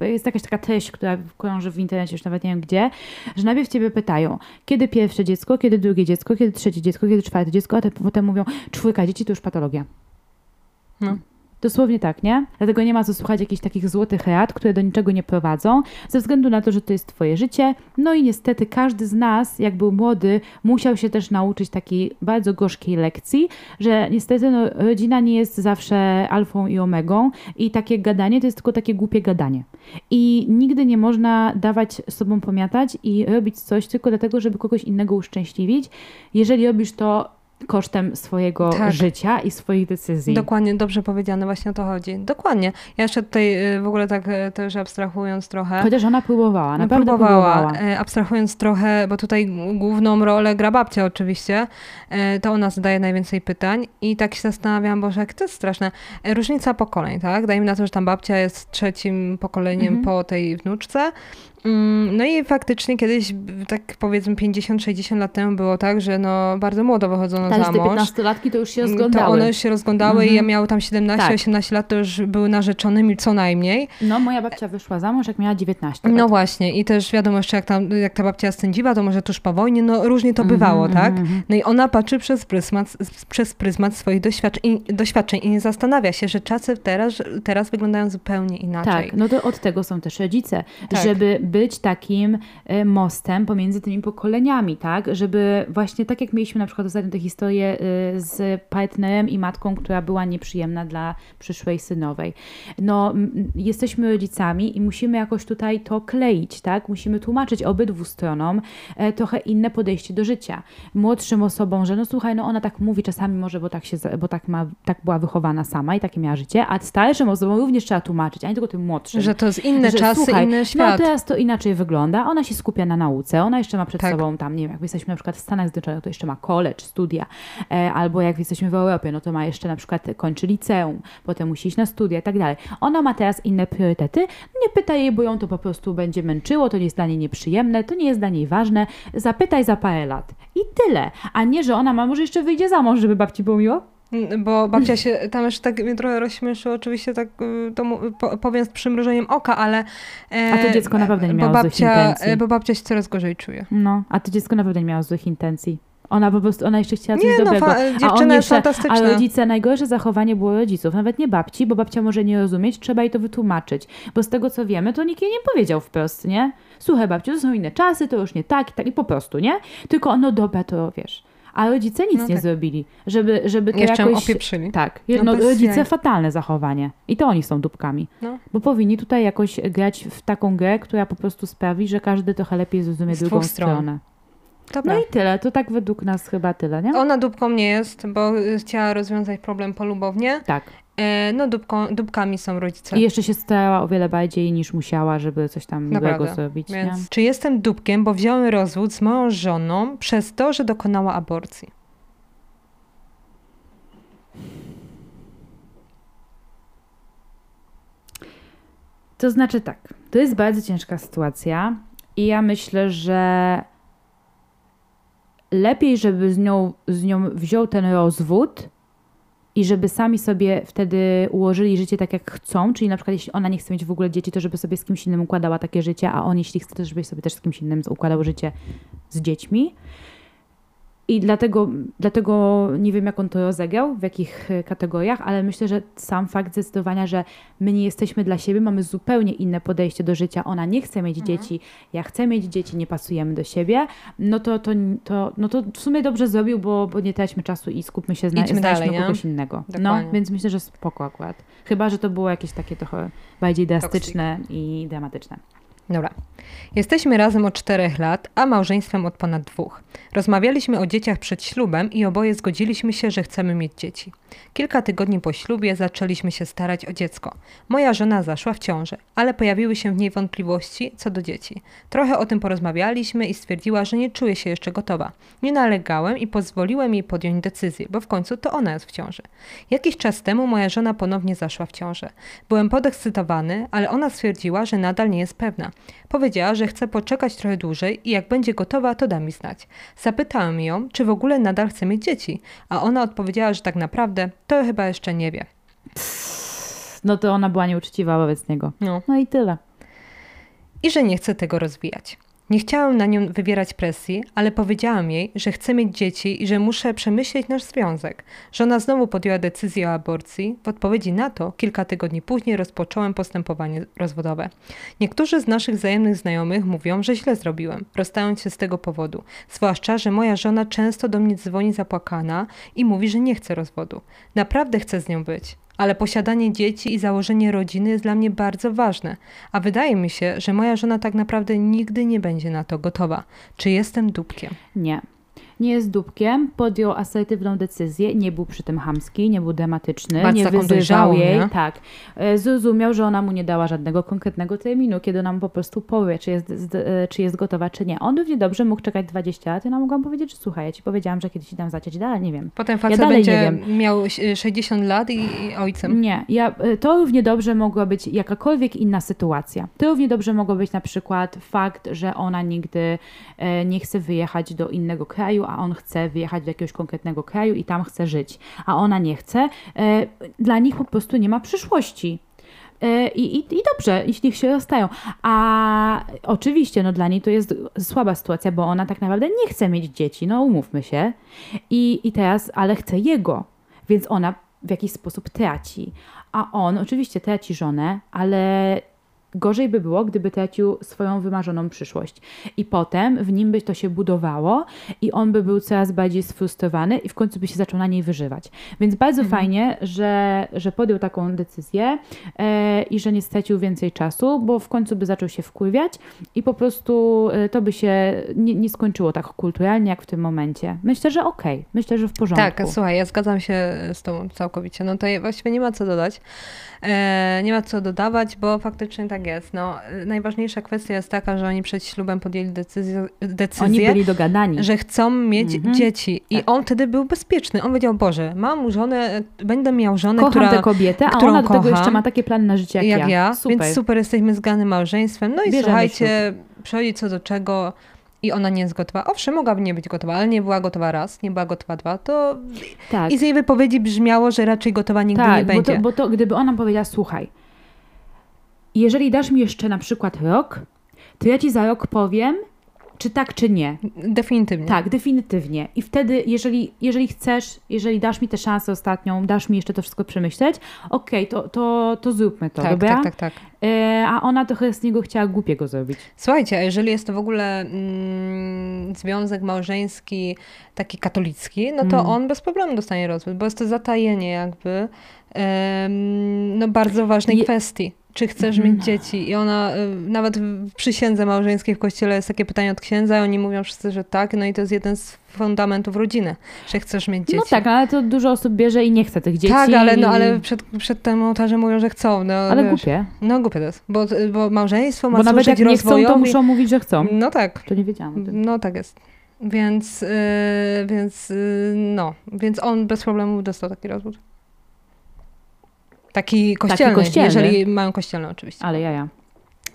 Speaker 2: jest jakaś taka treść, która krąży w internecie, już nawet nie wiem gdzie, że najpierw ciebie pytają, kiedy pierwsze dziecko, kiedy drugie dziecko, kiedy trzecie dziecko, kiedy czwarte dziecko, a te, potem mówią, czwórka dzieci to już patologia.
Speaker 1: No.
Speaker 2: Dosłownie tak, nie? Dlatego nie ma co słuchać jakichś takich złotych rad, które do niczego nie prowadzą, ze względu na to, że to jest twoje życie. No i niestety każdy z nas, jak był młody, musiał się też nauczyć takiej bardzo gorzkiej lekcji, że niestety no, rodzina nie jest zawsze alfą i omegą i takie gadanie to jest tylko takie głupie gadanie. I nigdy nie można dawać sobą pomiatać i robić coś tylko dlatego, żeby kogoś innego uszczęśliwić, jeżeli robisz to kosztem swojego
Speaker 1: Tak.
Speaker 2: życia i swoich decyzji.
Speaker 1: Dokładnie, dobrze powiedziane, właśnie o to chodzi. Dokładnie. Ja jeszcze tutaj y, w ogóle tak y, też abstrahując trochę.
Speaker 2: Chociaż ona próbowała,
Speaker 1: No,
Speaker 2: naprawdę
Speaker 1: próbowała,
Speaker 2: próbowała.
Speaker 1: e, abstrahując trochę, bo tutaj główną rolę gra babcia oczywiście, to ona zadaje najwięcej pytań i tak się zastanawiam, Boże, jak to jest straszne. Różnica pokoleń, tak? Dajmy na to, że tam babcia jest trzecim pokoleniem
Speaker 2: Mhm.
Speaker 1: po tej wnuczce. Mm, No i faktycznie kiedyś, tak powiedzmy 50-60 lat temu było tak, że no bardzo młodo wychodzono
Speaker 2: Tak,
Speaker 1: za mąż.
Speaker 2: 15-latki to już się
Speaker 1: To
Speaker 2: rozglądały.
Speaker 1: one już się rozglądały i
Speaker 2: Mhm.
Speaker 1: ja miały tam 17-18
Speaker 2: Tak.
Speaker 1: lat, to już były narzeczonymi co najmniej.
Speaker 2: No, moja babcia wyszła za mąż, jak miała 19 lat.
Speaker 1: No właśnie, i też wiadomo jeszcze, jak, tam, jak ta babcia sędziwa, to może tuż po wojnie, no różnie to
Speaker 2: Mhm,
Speaker 1: bywało,
Speaker 2: mhm,
Speaker 1: tak?
Speaker 2: mhm.
Speaker 1: No i ona patrzy przez pryzmat, przez pryzmat swoich doświadczeń, doświadczeń i nie zastanawia się, że czasy teraz, teraz wyglądają zupełnie inaczej.
Speaker 2: Tak, no to od tego są też rodzice,
Speaker 1: Tak.
Speaker 2: żeby być takim e, mostem pomiędzy tymi pokoleniami, tak? Żeby właśnie tak jak mieliśmy na przykład ostatnio tę historię e, z partnerem i matką, która była nieprzyjemna dla przyszłej synowej. No, jesteśmy rodzicami i musimy jakoś tutaj to kleić, tak? Musimy tłumaczyć obydwu stronom e, trochę inne podejście do życia. Młodszym osobom, że no słuchaj, no ona tak mówi czasami może, bo tak się, bo tak ma, tak była wychowana sama i takie miała życie, a starszym osobom również trzeba tłumaczyć, a nie tylko tym młodszym.
Speaker 1: Że to jest inne
Speaker 2: Że,
Speaker 1: czasy,
Speaker 2: słuchaj,
Speaker 1: inny
Speaker 2: No
Speaker 1: świat.
Speaker 2: teraz to inaczej wygląda. Ona się skupia na nauce, ona jeszcze ma przed
Speaker 1: Tak.
Speaker 2: sobą tam, nie wiem, jak jesteśmy na przykład w Stanach Zjednoczonych, to jeszcze ma college, studia, e, albo jak jesteśmy w Europie, no to ma jeszcze na przykład kończy liceum, potem musi iść na studia i tak dalej. Ona ma teraz inne priorytety. Nie pytaj jej, bo ją to po prostu będzie męczyło, to nie jest dla niej nieprzyjemne, to nie jest dla niej ważne. Zapytaj za parę lat. I tyle. A nie, że ona ma, może jeszcze wyjdzie za mąż, żeby babci było miło?
Speaker 1: Bo babcia się, tam jeszcze tak mnie trochę rozśmieszyło, oczywiście tak y, to po, powiem z przymrużeniem oka, ale... e,
Speaker 2: A to dziecko naprawdę nie miało złych
Speaker 1: babcia,
Speaker 2: intencji.
Speaker 1: e, Bo babcia się coraz gorzej czuje.
Speaker 2: No, a to dziecko naprawdę nie miało złych intencji. Ona po prostu, ona jeszcze chciała coś
Speaker 1: Nie, no,
Speaker 2: dobrego.
Speaker 1: fa-
Speaker 2: a on jeszcze. A rodzice, najgorsze zachowanie było rodziców. Nawet nie babci, bo babcia może nie rozumieć, trzeba jej to wytłumaczyć. Bo z tego co wiemy, to nikt jej nie powiedział wprost, nie? Słuchaj babciu, to są inne czasy, to już nie tak i tak i po prostu, nie? Tylko no dobra, to wiesz. A rodzice nic
Speaker 1: No
Speaker 2: nie
Speaker 1: tak.
Speaker 2: zrobili, żeby, żeby to
Speaker 1: Jeszcze
Speaker 2: jakoś...
Speaker 1: opieprzyli.
Speaker 2: Tak,
Speaker 1: No
Speaker 2: no, rodzice
Speaker 1: jaj.
Speaker 2: fatalne zachowanie. I to oni są dupkami.
Speaker 1: No.
Speaker 2: Bo powinni tutaj jakoś grać w taką grę, która po prostu sprawi, że każdy trochę lepiej zrozumie
Speaker 1: Z
Speaker 2: drugą
Speaker 1: dwóch stron.
Speaker 2: stronę.
Speaker 1: Dobra.
Speaker 2: No i tyle, to tak według nas chyba tyle, nie?
Speaker 1: Ona dupką nie jest, bo chciała rozwiązać problem polubownie.
Speaker 2: Tak.
Speaker 1: E, no dupką, dupkami są rodzice.
Speaker 2: I jeszcze się starała o wiele bardziej niż musiała, żeby coś tam miłego
Speaker 1: Naprawdę.
Speaker 2: zrobić. Nie?
Speaker 1: Więc czy jestem dupkiem, bo wziąłem rozwód z moją żoną przez to, że dokonała aborcji?
Speaker 2: To znaczy tak, to jest bardzo ciężka sytuacja i ja myślę, że lepiej, żeby z nią, z nią wziął ten rozwód i żeby sami sobie wtedy ułożyli życie tak, jak chcą, czyli na przykład jeśli ona nie chce mieć w ogóle dzieci, to żeby sobie z kimś innym układała takie życie, a on jeśli chce, to żeby sobie też z kimś innym układał życie z dziećmi. I dlatego, dlatego nie wiem, jak on to rozegrał, w jakich e, kategoriach, ale myślę, że sam fakt zdecydowania, że my nie jesteśmy dla siebie, mamy zupełnie inne podejście do życia. Ona nie chce mieć
Speaker 1: Mhm.
Speaker 2: dzieci, ja chcę mieć dzieci, nie pasujemy do siebie. No to, to, to, no to w sumie dobrze zrobił, bo, bo nie traćmy czasu i skupmy się, znajdźmy
Speaker 1: dalej, nie?
Speaker 2: kogoś innego. No,
Speaker 1: Dokładnie.
Speaker 2: więc myślę, że spoko akurat. Chyba, że to było jakieś takie trochę bardziej drastyczne i dramatyczne.
Speaker 1: Dobra. Jesteśmy razem od czterech lat, a małżeństwem od ponad dwóch. Rozmawialiśmy o dzieciach przed ślubem i oboje zgodziliśmy się, że chcemy mieć dzieci. Kilka tygodni po ślubie zaczęliśmy się starać o dziecko. Moja żona zaszła w ciążę, ale pojawiły się w niej wątpliwości co do dzieci. Trochę o tym porozmawialiśmy i stwierdziła, że nie czuje się jeszcze gotowa. Nie nalegałem i pozwoliłem jej podjąć decyzję, bo w końcu to ona jest w ciąży. Jakiś czas temu moja żona ponownie zaszła w ciążę. Byłem podekscytowany, ale ona stwierdziła, że nadal nie jest pewna. Powiedziała, że chce poczekać trochę dłużej i jak będzie gotowa, to da mi znać. Zapytałem ją, czy w ogóle nadal chce mieć dzieci, a ona odpowiedziała, że tak naprawdę to chyba jeszcze nie wie.
Speaker 2: No to ona była nieuczciwa wobec niego.
Speaker 1: No.
Speaker 2: No i tyle.
Speaker 1: I że nie chce tego rozwijać. Nie chciałem na nią wywierać presji, ale powiedziałam jej, że chcę mieć dzieci i że muszę przemyśleć nasz związek. Żona znowu podjęła decyzję o aborcji. W odpowiedzi na to, kilka tygodni później rozpocząłem postępowanie rozwodowe. Niektórzy z naszych wzajemnych znajomych mówią, że źle zrobiłem, rozstając się z tego powodu. Zwłaszcza, że moja żona często do mnie dzwoni zapłakana i mówi, że nie chce rozwodu. Naprawdę chce z nią być. Ale posiadanie dzieci i założenie rodziny jest dla mnie bardzo ważne, a wydaje mi się, że moja żona tak naprawdę nigdy nie będzie na to gotowa. Czy jestem dupkiem?
Speaker 2: Nie. Nie jest dupkiem, podjął asertywną decyzję, nie był przy tym chamski, nie był dramatyczny,
Speaker 1: Bardzo
Speaker 2: nie wyzywał jej.
Speaker 1: nie?
Speaker 2: Tak. E, Zrozumiał, że ona mu nie dała żadnego konkretnego terminu, kiedy nam po prostu powie, czy jest, e, czy jest gotowa, czy nie. On równie dobrze mógł czekać 20 lat i ona mogła powiedzieć, że słuchaj, ja ci powiedziałam, że kiedyś ci dam zaciąć dalej, nie wiem.
Speaker 1: Potem facet
Speaker 2: nie
Speaker 1: będzie miał y, 60 lat i, i ojcem.
Speaker 2: Nie, ja, e, to równie dobrze mogła być jakakolwiek inna sytuacja. To równie dobrze mogło być na przykład fakt, że ona nigdy e, nie chce wyjechać do innego kraju, a on chce wyjechać do jakiegoś konkretnego kraju i tam chce żyć, a ona nie chce. E, dla nich po prostu nie ma przyszłości. E, I, i, I dobrze, jeśli się rozstają. A oczywiście, no dla niej to jest słaba sytuacja, bo ona tak naprawdę nie chce mieć dzieci, no umówmy się. I, i teraz, ale chce jego, więc ona w jakiś sposób traci. A on oczywiście traci żonę, ale gorzej by było, gdyby tracił swoją wymarzoną przyszłość. I potem w nim by to się budowało i on by był coraz bardziej sfrustrowany i w końcu by się zaczął na niej wyżywać. Więc bardzo fajnie, że, że podjął taką decyzję e, i że nie stracił więcej czasu, bo w końcu by zaczął się wkurwiać i po prostu e, to by się nie, nie skończyło tak kulturalnie jak w tym momencie. Myślę, że okej. Myślę, że w porządku.
Speaker 1: Tak, słuchaj, ja zgadzam się z tobą całkowicie. No to właściwie nie ma co dodać. E, nie ma co dodawać, bo faktycznie tak jest. No, najważniejsza kwestia jest taka, że oni przed ślubem podjęli decyzję, decyzję
Speaker 2: Oni byli dogadani.
Speaker 1: że chcą mieć
Speaker 2: Mhm.
Speaker 1: dzieci. I
Speaker 2: Tak.
Speaker 1: on wtedy był bezpieczny. On powiedział, Boże, mam żonę, będę miał żonę,
Speaker 2: Kocham
Speaker 1: która...
Speaker 2: tę kobietę, a ona do tego
Speaker 1: kocham,
Speaker 2: jeszcze ma takie plany na życie jak,
Speaker 1: jak ja,
Speaker 2: Super.
Speaker 1: więc super jesteśmy zganym małżeństwem. No i
Speaker 2: Bierzemy
Speaker 1: słuchajcie, przychodzi co do czego i ona nie jest gotowa. Owszem, mogłaby nie być gotowa, ale nie była gotowa raz, nie była gotowa dwa, to
Speaker 2: tak,
Speaker 1: i z jej wypowiedzi brzmiało, że raczej gotowa nigdy nie
Speaker 2: tak bo,
Speaker 1: będzie.
Speaker 2: to, bo to gdyby ona powiedziała, słuchaj, jeżeli dasz mi jeszcze na przykład rok, to ja ci za rok powiem, czy tak, czy nie.
Speaker 1: Definitywnie.
Speaker 2: Tak, definitywnie. I wtedy, jeżeli, jeżeli chcesz, jeżeli dasz mi tę szansę ostatnią, dasz mi jeszcze to wszystko przemyśleć, okej, to, to, to zróbmy to,
Speaker 1: tak,
Speaker 2: dobra?
Speaker 1: tak, tak, tak.
Speaker 2: E, a ona trochę z niego chciała głupiego zrobić.
Speaker 1: Słuchajcie, a jeżeli jest to w ogóle mm, związek małżeński taki katolicki, no to
Speaker 2: Mm.
Speaker 1: on bez problemu dostanie rozwód, bo jest to zatajenie jakby no bardzo ważnej
Speaker 2: Je-
Speaker 1: kwestii. Czy chcesz
Speaker 2: Mhm.
Speaker 1: mieć dzieci? I ona, y, nawet w przysiędze małżeńskiej w kościele jest takie pytanie od księdza i oni mówią wszyscy, że tak, no i to jest jeden z fundamentów rodziny, że chcesz mieć dzieci.
Speaker 2: No tak, ale to dużo osób bierze i nie chce tych dzieci.
Speaker 1: Tak, ale, no, ale przed, przed tym ołtarzem mówią, że chcą. No,
Speaker 2: Ale
Speaker 1: wiesz.
Speaker 2: głupie.
Speaker 1: No głupie to jest, bo, bo małżeństwo ma
Speaker 2: Bo nawet jak nie chcą, to muszą mówić, że chcą.
Speaker 1: No tak,
Speaker 2: To nie wiedziałam
Speaker 1: no tak jest. Więc, yy, więc yy, no, więc on bez problemu dostał taki rozwód. Taki kościelny,
Speaker 2: kościelny.
Speaker 1: jeżeli mają kościelny oczywiście.
Speaker 2: Ale jaja.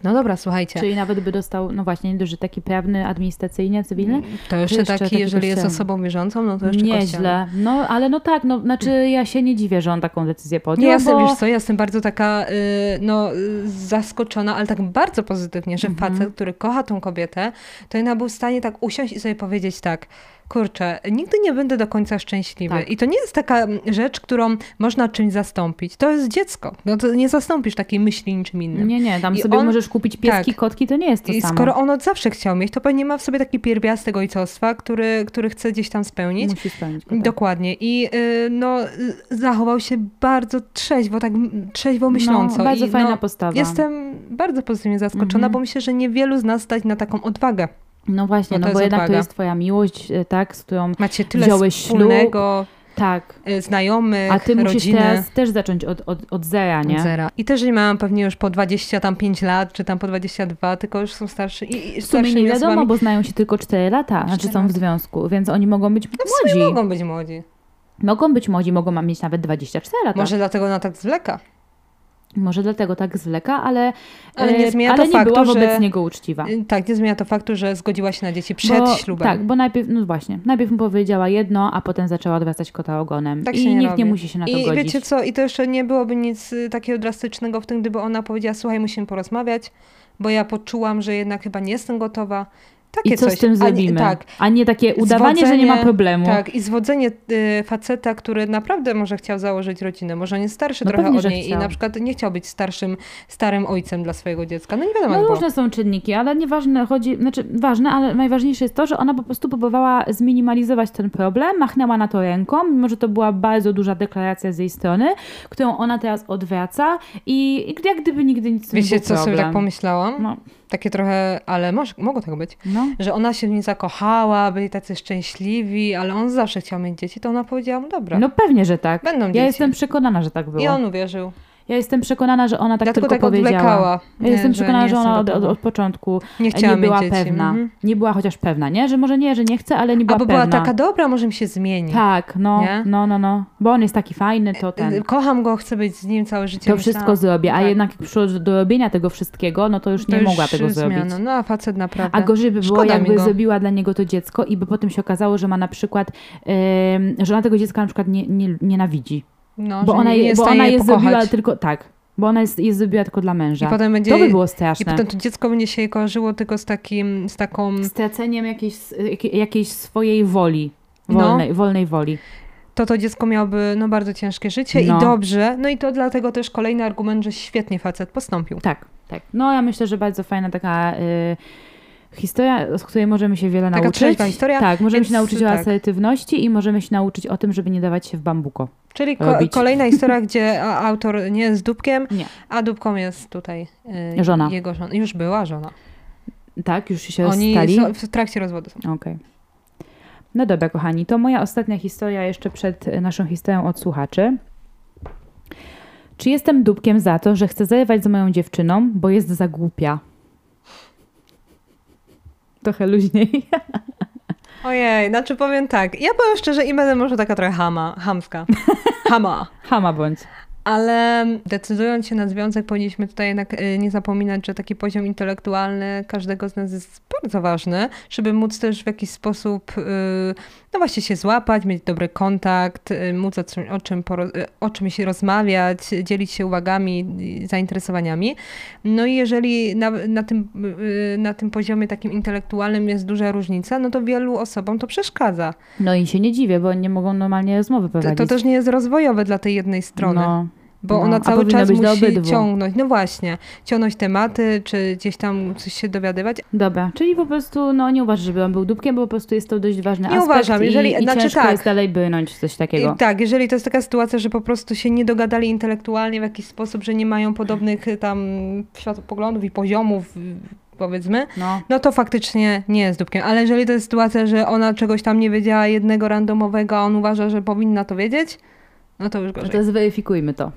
Speaker 1: No dobra, słuchajcie.
Speaker 2: Czyli nawet by dostał, no właśnie, nie że taki prawny, administracyjny, cywilny?
Speaker 1: To jeszcze,
Speaker 2: jeszcze
Speaker 1: taki,
Speaker 2: taki
Speaker 1: jeżeli jest
Speaker 2: kościelny.
Speaker 1: osobą wierzącą, no to jeszcze kościelny.
Speaker 2: Nieźle. No, ale no tak, no, znaczy ja się nie dziwię, że on taką decyzję podjął,
Speaker 1: Nie, ja jestem,
Speaker 2: bo...
Speaker 1: wiesz co, ja jestem bardzo taka, y, no, zaskoczona, ale tak bardzo pozytywnie, że
Speaker 2: Mhm.
Speaker 1: facet, który kocha tą kobietę, to jednak był w stanie tak usiąść i sobie powiedzieć tak, kurczę, nigdy nie będę do końca szczęśliwy.
Speaker 2: Tak.
Speaker 1: I to nie jest taka rzecz, którą można czymś zastąpić. To jest dziecko. No to nie zastąpisz takiej myśli niczym innym.
Speaker 2: Nie, nie, tam
Speaker 1: I
Speaker 2: sobie
Speaker 1: on-
Speaker 2: możesz kupić pieski,
Speaker 1: tak.
Speaker 2: kotki, to nie jest to
Speaker 1: I
Speaker 2: samo.
Speaker 1: skoro on od zawsze chciał mieć, to pewnie ma w sobie taki pierwiastek ojcostwa, który, który chce gdzieś tam spełnić.
Speaker 2: Musi spełnić go, tak.
Speaker 1: Dokładnie. I y, no, y, zachował się bardzo trzeźwo, tak trzeźwo myśląco.
Speaker 2: No, bardzo
Speaker 1: I,
Speaker 2: fajna
Speaker 1: no,
Speaker 2: postawa.
Speaker 1: Jestem bardzo pozytywnie zaskoczona,
Speaker 2: Mhm.
Speaker 1: bo myślę, że niewielu z nas stać na taką odwagę.
Speaker 2: No właśnie,
Speaker 1: No
Speaker 2: no bo jednak to jest twoja miłość, e, tak, z którą...
Speaker 1: Macie tyle
Speaker 2: Wziąłeś ślub,
Speaker 1: wspólnego,
Speaker 2: Tak,
Speaker 1: y, znajomych,
Speaker 2: a ty musisz
Speaker 1: rodziny.
Speaker 2: teraz też zacząć od, od, od zera, nie?
Speaker 1: Od zera. I też nie miałam pewnie już po 25 lat, czy tam po 22, tylko już są starszy. I, i
Speaker 2: W sumie nie wiadomo,
Speaker 1: osobami.
Speaker 2: bo znają się tylko 4 lata, znaczy
Speaker 1: Cztery
Speaker 2: są w związku, więc oni mogą być
Speaker 1: No
Speaker 2: młodzi.
Speaker 1: mogą być młodzi.
Speaker 2: Mogą być młodzi, mogą mieć nawet 24 lata.
Speaker 1: Może dlatego ona tak zwleka.
Speaker 2: Może dlatego tak zwleka, ale,
Speaker 1: Ale nie
Speaker 2: e,
Speaker 1: zmienia
Speaker 2: ale
Speaker 1: to
Speaker 2: nie
Speaker 1: faktu,
Speaker 2: była wobec
Speaker 1: że-
Speaker 2: niego uczciwa.
Speaker 1: Y, Tak, nie zmienia to faktu, że zgodziła się na dzieci przed
Speaker 2: bo,
Speaker 1: ślubem.
Speaker 2: Tak, bo najpierw, no właśnie, najpierw mu powiedziała jedno, a potem zaczęła odwracać kota ogonem.
Speaker 1: Tak
Speaker 2: I
Speaker 1: nie
Speaker 2: nikt
Speaker 1: robi.
Speaker 2: nie musi się na to
Speaker 1: I
Speaker 2: godzić.
Speaker 1: wiecie co, i to jeszcze nie byłoby nic y, takiego drastycznego w tym, gdyby ona powiedziała, słuchaj, musimy porozmawiać, bo ja poczułam, że jednak chyba nie jestem gotowa. Takie
Speaker 2: I co
Speaker 1: coś.
Speaker 2: z tym
Speaker 1: A
Speaker 2: zrobimy?
Speaker 1: tak,
Speaker 2: A nie takie udawanie, że nie ma
Speaker 1: Zwodzenie-
Speaker 2: problemu.
Speaker 1: tak. I zwodzenie y, faceta, który naprawdę może chciał założyć rodzinę, może on jest starszy
Speaker 2: No
Speaker 1: trochę
Speaker 2: pewnie,
Speaker 1: od niej i na przykład nie chciał być starszym, starym ojcem dla swojego dziecka. No nie wiadomo,
Speaker 2: No
Speaker 1: było.
Speaker 2: różne są czynniki, ale nieważne chodzi, znaczy ważne, ale najważniejsze jest to, że ona po prostu próbowała zminimalizować ten problem, machnęła na to ręką, mimo że to była bardzo duża deklaracja z jej strony, którą ona teraz odwraca i, i jak gdyby nigdy nic nie
Speaker 1: Wiecie,
Speaker 2: był
Speaker 1: co sobie
Speaker 2: problem.
Speaker 1: tak pomyślałam?
Speaker 2: No,
Speaker 1: Takie trochę, ale może, mogło tak być.
Speaker 2: no.
Speaker 1: Że ona się w nim zakochała, byli tacy szczęśliwi, ale on zawsze chciał mieć dzieci, to ona powiedziała mu, dobra,
Speaker 2: no pewnie, że tak.
Speaker 1: będą
Speaker 2: Ja
Speaker 1: dzieci.
Speaker 2: jestem przekonana, że tak było.
Speaker 1: I on uwierzył.
Speaker 2: Ja jestem przekonana, że ona tak
Speaker 1: Dlatego
Speaker 2: tylko
Speaker 1: tak
Speaker 2: powiedziała. Ja
Speaker 1: Nie,
Speaker 2: jestem
Speaker 1: że
Speaker 2: przekonana,
Speaker 1: nie
Speaker 2: że ona od, od, od początku
Speaker 1: Nie
Speaker 2: nie była
Speaker 1: dzieci.
Speaker 2: pewna.
Speaker 1: Mhm.
Speaker 2: Nie była chociaż pewna, nie? Że może nie, że nie chce, ale nie była
Speaker 1: Albo
Speaker 2: pewna.
Speaker 1: była taka dobra, może mi się zmieni.
Speaker 2: Tak, no,
Speaker 1: Nie?
Speaker 2: no, no, no. Bo on jest taki fajny, to ten.
Speaker 1: Kocham go, chcę być z nim całe życie.
Speaker 2: To wszystko
Speaker 1: Myślałam,
Speaker 2: zrobię, a
Speaker 1: tak.
Speaker 2: jednak do robienia tego wszystkiego, no to już
Speaker 1: to
Speaker 2: nie
Speaker 1: już
Speaker 2: mogła tego zrobić.
Speaker 1: zmiana. No a facet naprawdę.
Speaker 2: A gorzej by było,
Speaker 1: Szkoda
Speaker 2: jakby
Speaker 1: go.
Speaker 2: zrobiła dla niego to dziecko i by potem się okazało, że ma na przykład, em, że ona tego dziecka na przykład nie, nie, nienawidzi.
Speaker 1: No,
Speaker 2: Bo ona, je,
Speaker 1: jest
Speaker 2: bo ona
Speaker 1: pokochać.
Speaker 2: zrobiła tylko, tak, bo ona jest, jest zrobiła tylko dla męża.
Speaker 1: I potem będzie...
Speaker 2: To by było
Speaker 1: I
Speaker 2: straszne.
Speaker 1: potem to dziecko będzie się kojarzyło tylko z takim, z taką...
Speaker 2: Straceniem jakiejś, jakiej- jakiejś swojej woli.
Speaker 1: No.
Speaker 2: Wolnej, wolnej woli.
Speaker 1: To to dziecko miałoby no, bardzo ciężkie życie
Speaker 2: No.
Speaker 1: i dobrze. No i to dlatego też kolejny argument, że świetnie facet postąpił.
Speaker 2: Tak, tak. No ja myślę, że bardzo fajna taka y, historia, z której możemy się wiele
Speaker 1: Taka
Speaker 2: nauczyć.
Speaker 1: historia,
Speaker 2: Tak, możemy
Speaker 1: więc
Speaker 2: się nauczyć o
Speaker 1: tak.
Speaker 2: asertywności i możemy się nauczyć o tym, żeby nie dawać się w bambuko.
Speaker 1: Czyli ko- kolejna historia, gdzie autor nie jest dupkiem,
Speaker 2: Nie.
Speaker 1: a dupką jest tutaj y,
Speaker 2: Żona.
Speaker 1: jego żona. Już była żona.
Speaker 2: Tak, już się
Speaker 1: Oni
Speaker 2: rozstali?
Speaker 1: są, w trakcie rozwodu są.
Speaker 2: Okej. No dobra, kochani, to moja ostatnia historia jeszcze przed e, naszą historią od słuchaczy. Czy jestem dupkiem za to, że chcę zerwać z moją dziewczyną, bo jest za głupia? Trochę luźniej.
Speaker 1: Ojej, znaczy powiem tak. Ja powiem szczerze i będę może taka trochę hama, hamska. Hama.
Speaker 2: Hama bądź.
Speaker 1: Ale decydując się na związek, powinniśmy tutaj jednak y, nie zapominać, że taki poziom intelektualny każdego z nas jest bardzo ważny, żeby móc też w jakiś sposób, y, no właśnie się złapać, mieć dobry kontakt, y, móc o, czym, o, czym y, o czymś rozmawiać, dzielić się uwagami, y, zainteresowaniami. No i jeżeli na, na, tym, na tym poziomie takim intelektualnym jest duża różnica, no to wielu osobom to przeszkadza.
Speaker 2: No i się nie dziwię, bo nie mogą normalnie rozmowy
Speaker 1: To,
Speaker 2: prowadzić.
Speaker 1: to też nie jest rozwojowe dla tej jednej strony.
Speaker 2: No,
Speaker 1: Bo
Speaker 2: No,
Speaker 1: ona cały czas musi
Speaker 2: obydwu.
Speaker 1: ciągnąć, no właśnie, ciągnąć tematy, czy gdzieś tam coś się dowiadywać.
Speaker 2: dobra, czyli po prostu no, nie uważasz, żeby on był dupkiem, bo po prostu jest to dość ważny
Speaker 1: Nie
Speaker 2: aspekt
Speaker 1: uważam, jeżeli-
Speaker 2: i, i
Speaker 1: znaczy
Speaker 2: ciężko
Speaker 1: tak.
Speaker 2: jest dalej brnąć coś takiego.
Speaker 1: I tak, jeżeli to jest taka sytuacja, że po prostu się nie dogadali intelektualnie w jakiś sposób, że nie mają podobnych y, tam światopoglądów i poziomów, y, powiedzmy,
Speaker 2: No,
Speaker 1: no to faktycznie nie jest dupkiem. Ale jeżeli to jest sytuacja, że ona czegoś tam nie wiedziała jednego randomowego, a on uważa, że powinna to wiedzieć, no to już
Speaker 2: no
Speaker 1: gorzej.
Speaker 2: to zweryfikujmy to.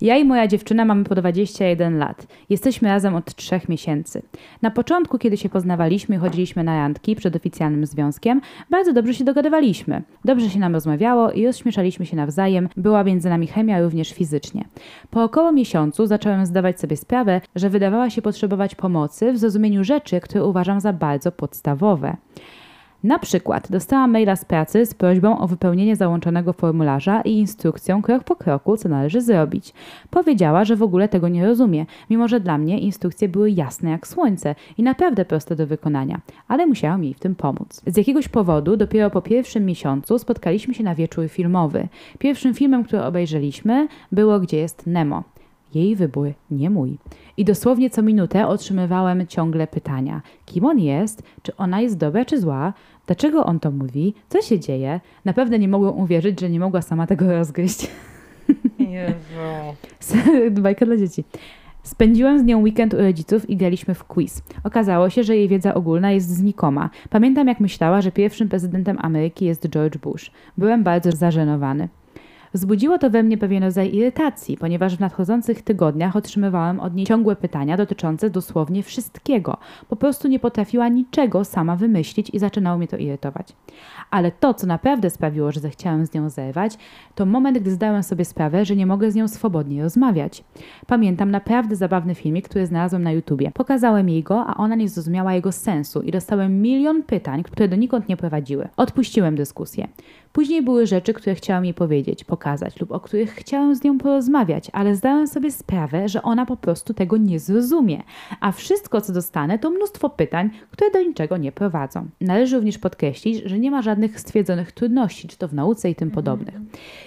Speaker 2: Ja i moja dziewczyna mamy po 21 lat. Jesteśmy razem od 3 miesięcy. Na początku, kiedy się poznawaliśmy i chodziliśmy na randki przed oficjalnym związkiem, bardzo dobrze się dogadywaliśmy. Dobrze się nam rozmawiało i rozśmieszaliśmy się nawzajem, była między nami chemia również fizycznie. Po około miesiącu zacząłem zdawać sobie sprawę, że wydawała się potrzebować pomocy w zrozumieniu rzeczy, które uważam za bardzo podstawowe. Na przykład dostałam maila z pracy z prośbą o wypełnienie załączonego formularza i instrukcją krok po kroku, co należy zrobić. Powiedziała, że w ogóle tego nie rozumie, mimo że dla mnie instrukcje były jasne jak słońce i naprawdę proste do wykonania, ale musiałam jej w tym pomóc. Z jakiegoś powodu dopiero po pierwszym miesiącu spotkaliśmy się na wieczór filmowy. Pierwszym filmem, który obejrzeliśmy, było Gdzie jest Nemo. Jej wybór, nie mój. I dosłownie co minutę otrzymywałem ciągle pytania: kim on jest, czy ona jest dobra czy zła, dlaczego on to mówi, co się dzieje. Naprawdę nie mogłem uwierzyć, że nie mogła sama tego rozgryźć.
Speaker 1: Jezu.
Speaker 2: Bajka dla dzieci. Spędziłem z nią weekend u rodziców i graliśmy w quiz. Okazało się, że jej wiedza ogólna jest znikoma. Pamiętam, jak myślała, że pierwszym prezydentem Ameryki jest George Bush. Byłem bardzo zażenowany. Wzbudziło to we mnie pewien rodzaj irytacji, ponieważ w nadchodzących tygodniach otrzymywałem od niej ciągłe pytania dotyczące dosłownie wszystkiego. Po prostu nie potrafiła niczego sama wymyślić i zaczynało mnie to irytować. Ale to, co naprawdę sprawiło, że zechciałem z nią zerwać, to moment, gdy zdałem sobie sprawę, że nie mogę z nią swobodnie rozmawiać. Pamiętam naprawdę zabawny filmik, który znalazłem na YouTubie. Pokazałem jej go, a ona nie zrozumiała jego sensu i dostałem milion pytań, które donikąd nie prowadziły. Odpuściłem dyskusję. Później były rzeczy, które chciałam jej powiedzieć, pokazać lub o których chciałem z nią porozmawiać, ale zdałem sobie sprawę, że ona po prostu tego nie zrozumie. A wszystko, co dostanę, to mnóstwo pytań, które do niczego nie prowadzą. Należy również podkreślić, że nie ma żadnych stwierdzonych trudności, czy to w nauce i tym podobnych.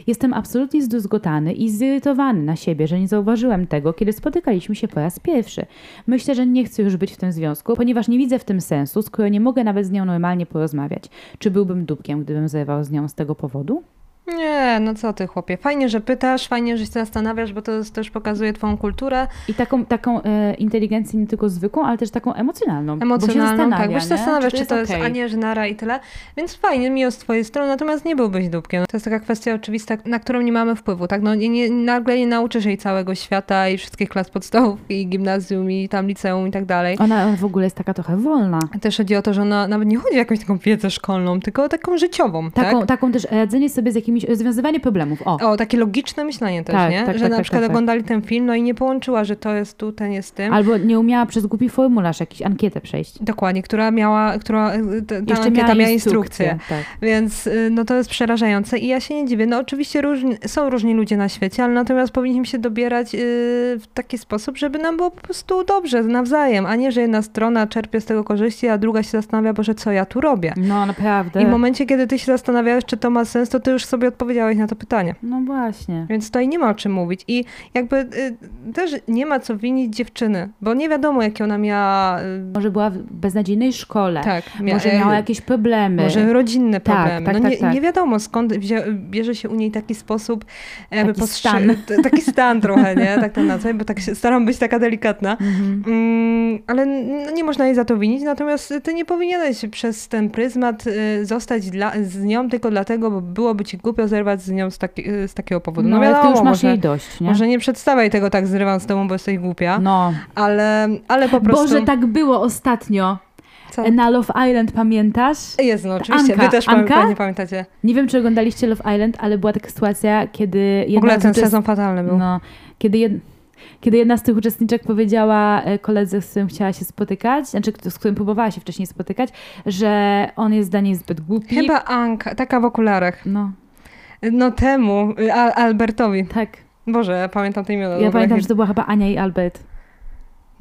Speaker 2: Jestem absolutnie zdruzgotany i zirytowany na siebie, że nie zauważyłem tego, kiedy spotykaliśmy się po raz pierwszy. Myślę, że nie chcę już być w tym związku, ponieważ nie widzę w tym sensu, skoro nie mogę nawet z nią normalnie porozmawiać. Czy byłbym dupkiem, gdybym zerwał z nią z tego powodu?
Speaker 1: Nie, no co ty chłopie. Fajnie, że pytasz, fajnie, że się zastanawiasz, bo to jest- też pokazuje twoją kulturę
Speaker 2: I taką, taką e, inteligencję nie tylko zwykłą, ale też taką emocjonalną. bo
Speaker 1: emocjonalną.
Speaker 2: zastanawia,
Speaker 1: Tak, bo się zastanawiasz, czy to jest,
Speaker 2: okej.
Speaker 1: a nie, że nara i tyle. Więc fajnie, miło z twojej strony, natomiast nie byłbyś dupkiem. To jest taka kwestia oczywista, na którą nie mamy wpływu, tak? No nie, nie, nagle nie nauczysz jej całego świata i wszystkich klas podstawówki, i gimnazjum, i tam liceum i tak dalej.
Speaker 2: Ona w ogóle jest taka trochę wolna.
Speaker 1: Też chodzi o to, że ona nawet nie chodzi o jakąś taką wiedzę szkolną, tylko o taką życiową,
Speaker 2: Taką,
Speaker 1: tak?
Speaker 2: taką też radzenie sobie z jakimiś, rozwiązywanie problemów. O,
Speaker 1: O, takie logiczne myślenie też,
Speaker 2: Tak,
Speaker 1: nie?
Speaker 2: tak,
Speaker 1: że
Speaker 2: tak,
Speaker 1: na
Speaker 2: tak,
Speaker 1: przykład
Speaker 2: tak, tak.
Speaker 1: oglądali ten film, no i nie połączyła, że to jest tu, ten jest tym.
Speaker 2: albo nie umiała przez głupi formularz jakiś ankietę przejść.
Speaker 1: Dokładnie, która miała, która, y, ta,
Speaker 2: Jeszcze
Speaker 1: ankieta
Speaker 2: miała
Speaker 1: miała
Speaker 2: instrukcję.
Speaker 1: instrukcję.
Speaker 2: Tak.
Speaker 1: Więc y, no to jest przerażające i ja się nie dziwię. No oczywiście różni, są różni ludzie na świecie, ale natomiast powinniśmy się dobierać y, w taki sposób, żeby nam było po prostu dobrze nawzajem, a nie, że jedna strona czerpie z tego korzyści, a druga się zastanawia, Boże, co ja tu robię.
Speaker 2: No naprawdę.
Speaker 1: I w momencie, kiedy ty się zastanawiałeś, czy to ma sens, to ty już sobie odpowiedziałeś na to pytanie.
Speaker 2: No właśnie.
Speaker 1: Więc tutaj nie ma o czym mówić. I jakby y, też nie ma co winić dziewczyny, bo nie wiadomo, jakie ona miała... Y,
Speaker 2: Może była w beznadziejnej szkole.
Speaker 1: tak,
Speaker 2: Może miała jakieś problemy.
Speaker 1: Może rodzinne
Speaker 2: Tak,
Speaker 1: problemy.
Speaker 2: tak,
Speaker 1: no
Speaker 2: tak,
Speaker 1: nie,
Speaker 2: tak.
Speaker 1: nie wiadomo skąd bierze się u niej taki sposób, jakby
Speaker 2: Taki
Speaker 1: postrze-
Speaker 2: stan.
Speaker 1: taki stan trochę, nie? Tak to nazwać, bo tak się staram być taka delikatna.
Speaker 2: Mhm.
Speaker 1: Mm, ale no, nie można jej za to winić, natomiast ty nie powinieneś przez ten pryzmat y, zostać dla, z nią tylko dlatego, bo byłoby ci głupio zerwać z nią z, taki, z takiego powodu.
Speaker 2: No,
Speaker 1: No,
Speaker 2: ale ty
Speaker 1: wiadomo,
Speaker 2: już masz
Speaker 1: może,
Speaker 2: jej dość, nie?
Speaker 1: może nie przedstawiaj tego tak, zrywam z tobą, bo jesteś głupia,
Speaker 2: No.
Speaker 1: ale, ale po prostu...
Speaker 2: Boże, tak było ostatnio.
Speaker 1: Co?
Speaker 2: Na Love Island, pamiętasz?
Speaker 1: Jest, no oczywiście,
Speaker 2: Anka,
Speaker 1: wy też
Speaker 2: Anka?
Speaker 1: pewnie pamiętacie.
Speaker 2: Nie wiem, czy oglądaliście Love Island, ale była taka sytuacja, kiedy
Speaker 1: W
Speaker 2: jedna
Speaker 1: ogóle ten sezon fatalny był.
Speaker 2: No, kiedy, jed... kiedy jedna z tych uczestniczek powiedziała e, koledze, z którym chciała się spotykać, znaczy z którym próbowała się wcześniej spotykać, że on jest dla niej zbyt głupi.
Speaker 1: Chyba Anka, taka w okularach.
Speaker 2: No,
Speaker 1: No temu, y, Al Albertowi.
Speaker 2: tak.
Speaker 1: Boże, ja pamiętam te imiona.
Speaker 2: Ja pamiętam, że to była chyba Ania i Albert.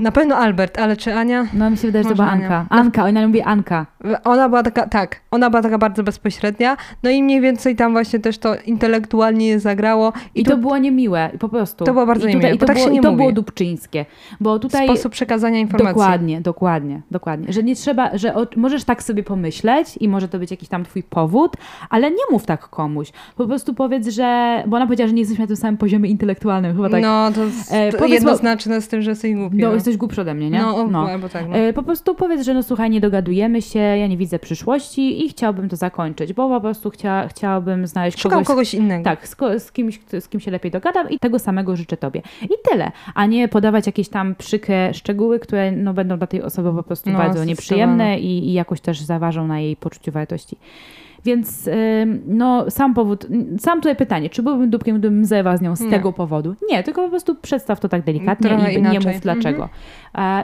Speaker 1: Na pewno Albert, ale czy Ania?
Speaker 2: No, mi się wydaje, że to była
Speaker 1: Ania.
Speaker 2: Anka.
Speaker 1: No.
Speaker 2: Anka, ona lubi Anka.
Speaker 1: Ona była taka, tak, ona była taka bardzo bezpośrednia, no i mniej więcej tam właśnie też to intelektualnie je zagrało.
Speaker 2: I,
Speaker 1: I,
Speaker 2: to
Speaker 1: tu
Speaker 2: było niemiłe, po prostu.
Speaker 1: To było bardzo
Speaker 2: I
Speaker 1: niemiłe,
Speaker 2: I to,
Speaker 1: tak
Speaker 2: było,
Speaker 1: się nie
Speaker 2: i to było dupczyńskie. Bo tutaj...
Speaker 1: sposób przekazania informacji.
Speaker 2: Dokładnie, dokładnie, dokładnie. Że nie trzeba, że możesz tak sobie pomyśleć i może to być jakiś tam twój powód, ale nie mów tak komuś. Po prostu powiedz, że. Bo ona powiedziała, że nie jesteśmy na tym samym poziomie intelektualnym, chyba tak.
Speaker 1: No, to jest
Speaker 2: E,
Speaker 1: to
Speaker 2: powiedz,
Speaker 1: jednoznaczne z tym, że jesteś głupi.
Speaker 2: no,
Speaker 1: No,
Speaker 2: jesteś głupszy ode mnie, nie?
Speaker 1: no, albo tak. No.
Speaker 2: E, Po prostu powiedz, że no słuchaj, nie dogadujemy się, ja nie widzę przyszłości i chciałbym to zakończyć, bo po prostu chcia, chciałabym znaleźć
Speaker 1: Szukam
Speaker 2: kogoś,
Speaker 1: kogoś innego.
Speaker 2: tak, z, z, kimś, z kim się lepiej dogadam i tego samego życzę tobie. I tyle, a nie podawać jakieś tam przykre szczegóły, które no, będą dla tej osoby po prostu
Speaker 1: No,
Speaker 2: bardzo nieprzyjemne i, i jakoś też zaważą na jej poczuciu wartości. Więc no, sam powód, sam tutaj pytanie, czy byłbym dupkiem, gdybym zerwał z nią z
Speaker 1: Nie.
Speaker 2: tego powodu? Nie, tylko po prostu przedstaw to tak delikatnie
Speaker 1: Trochę
Speaker 2: i nie
Speaker 1: inaczej.
Speaker 2: mów dlaczego. E,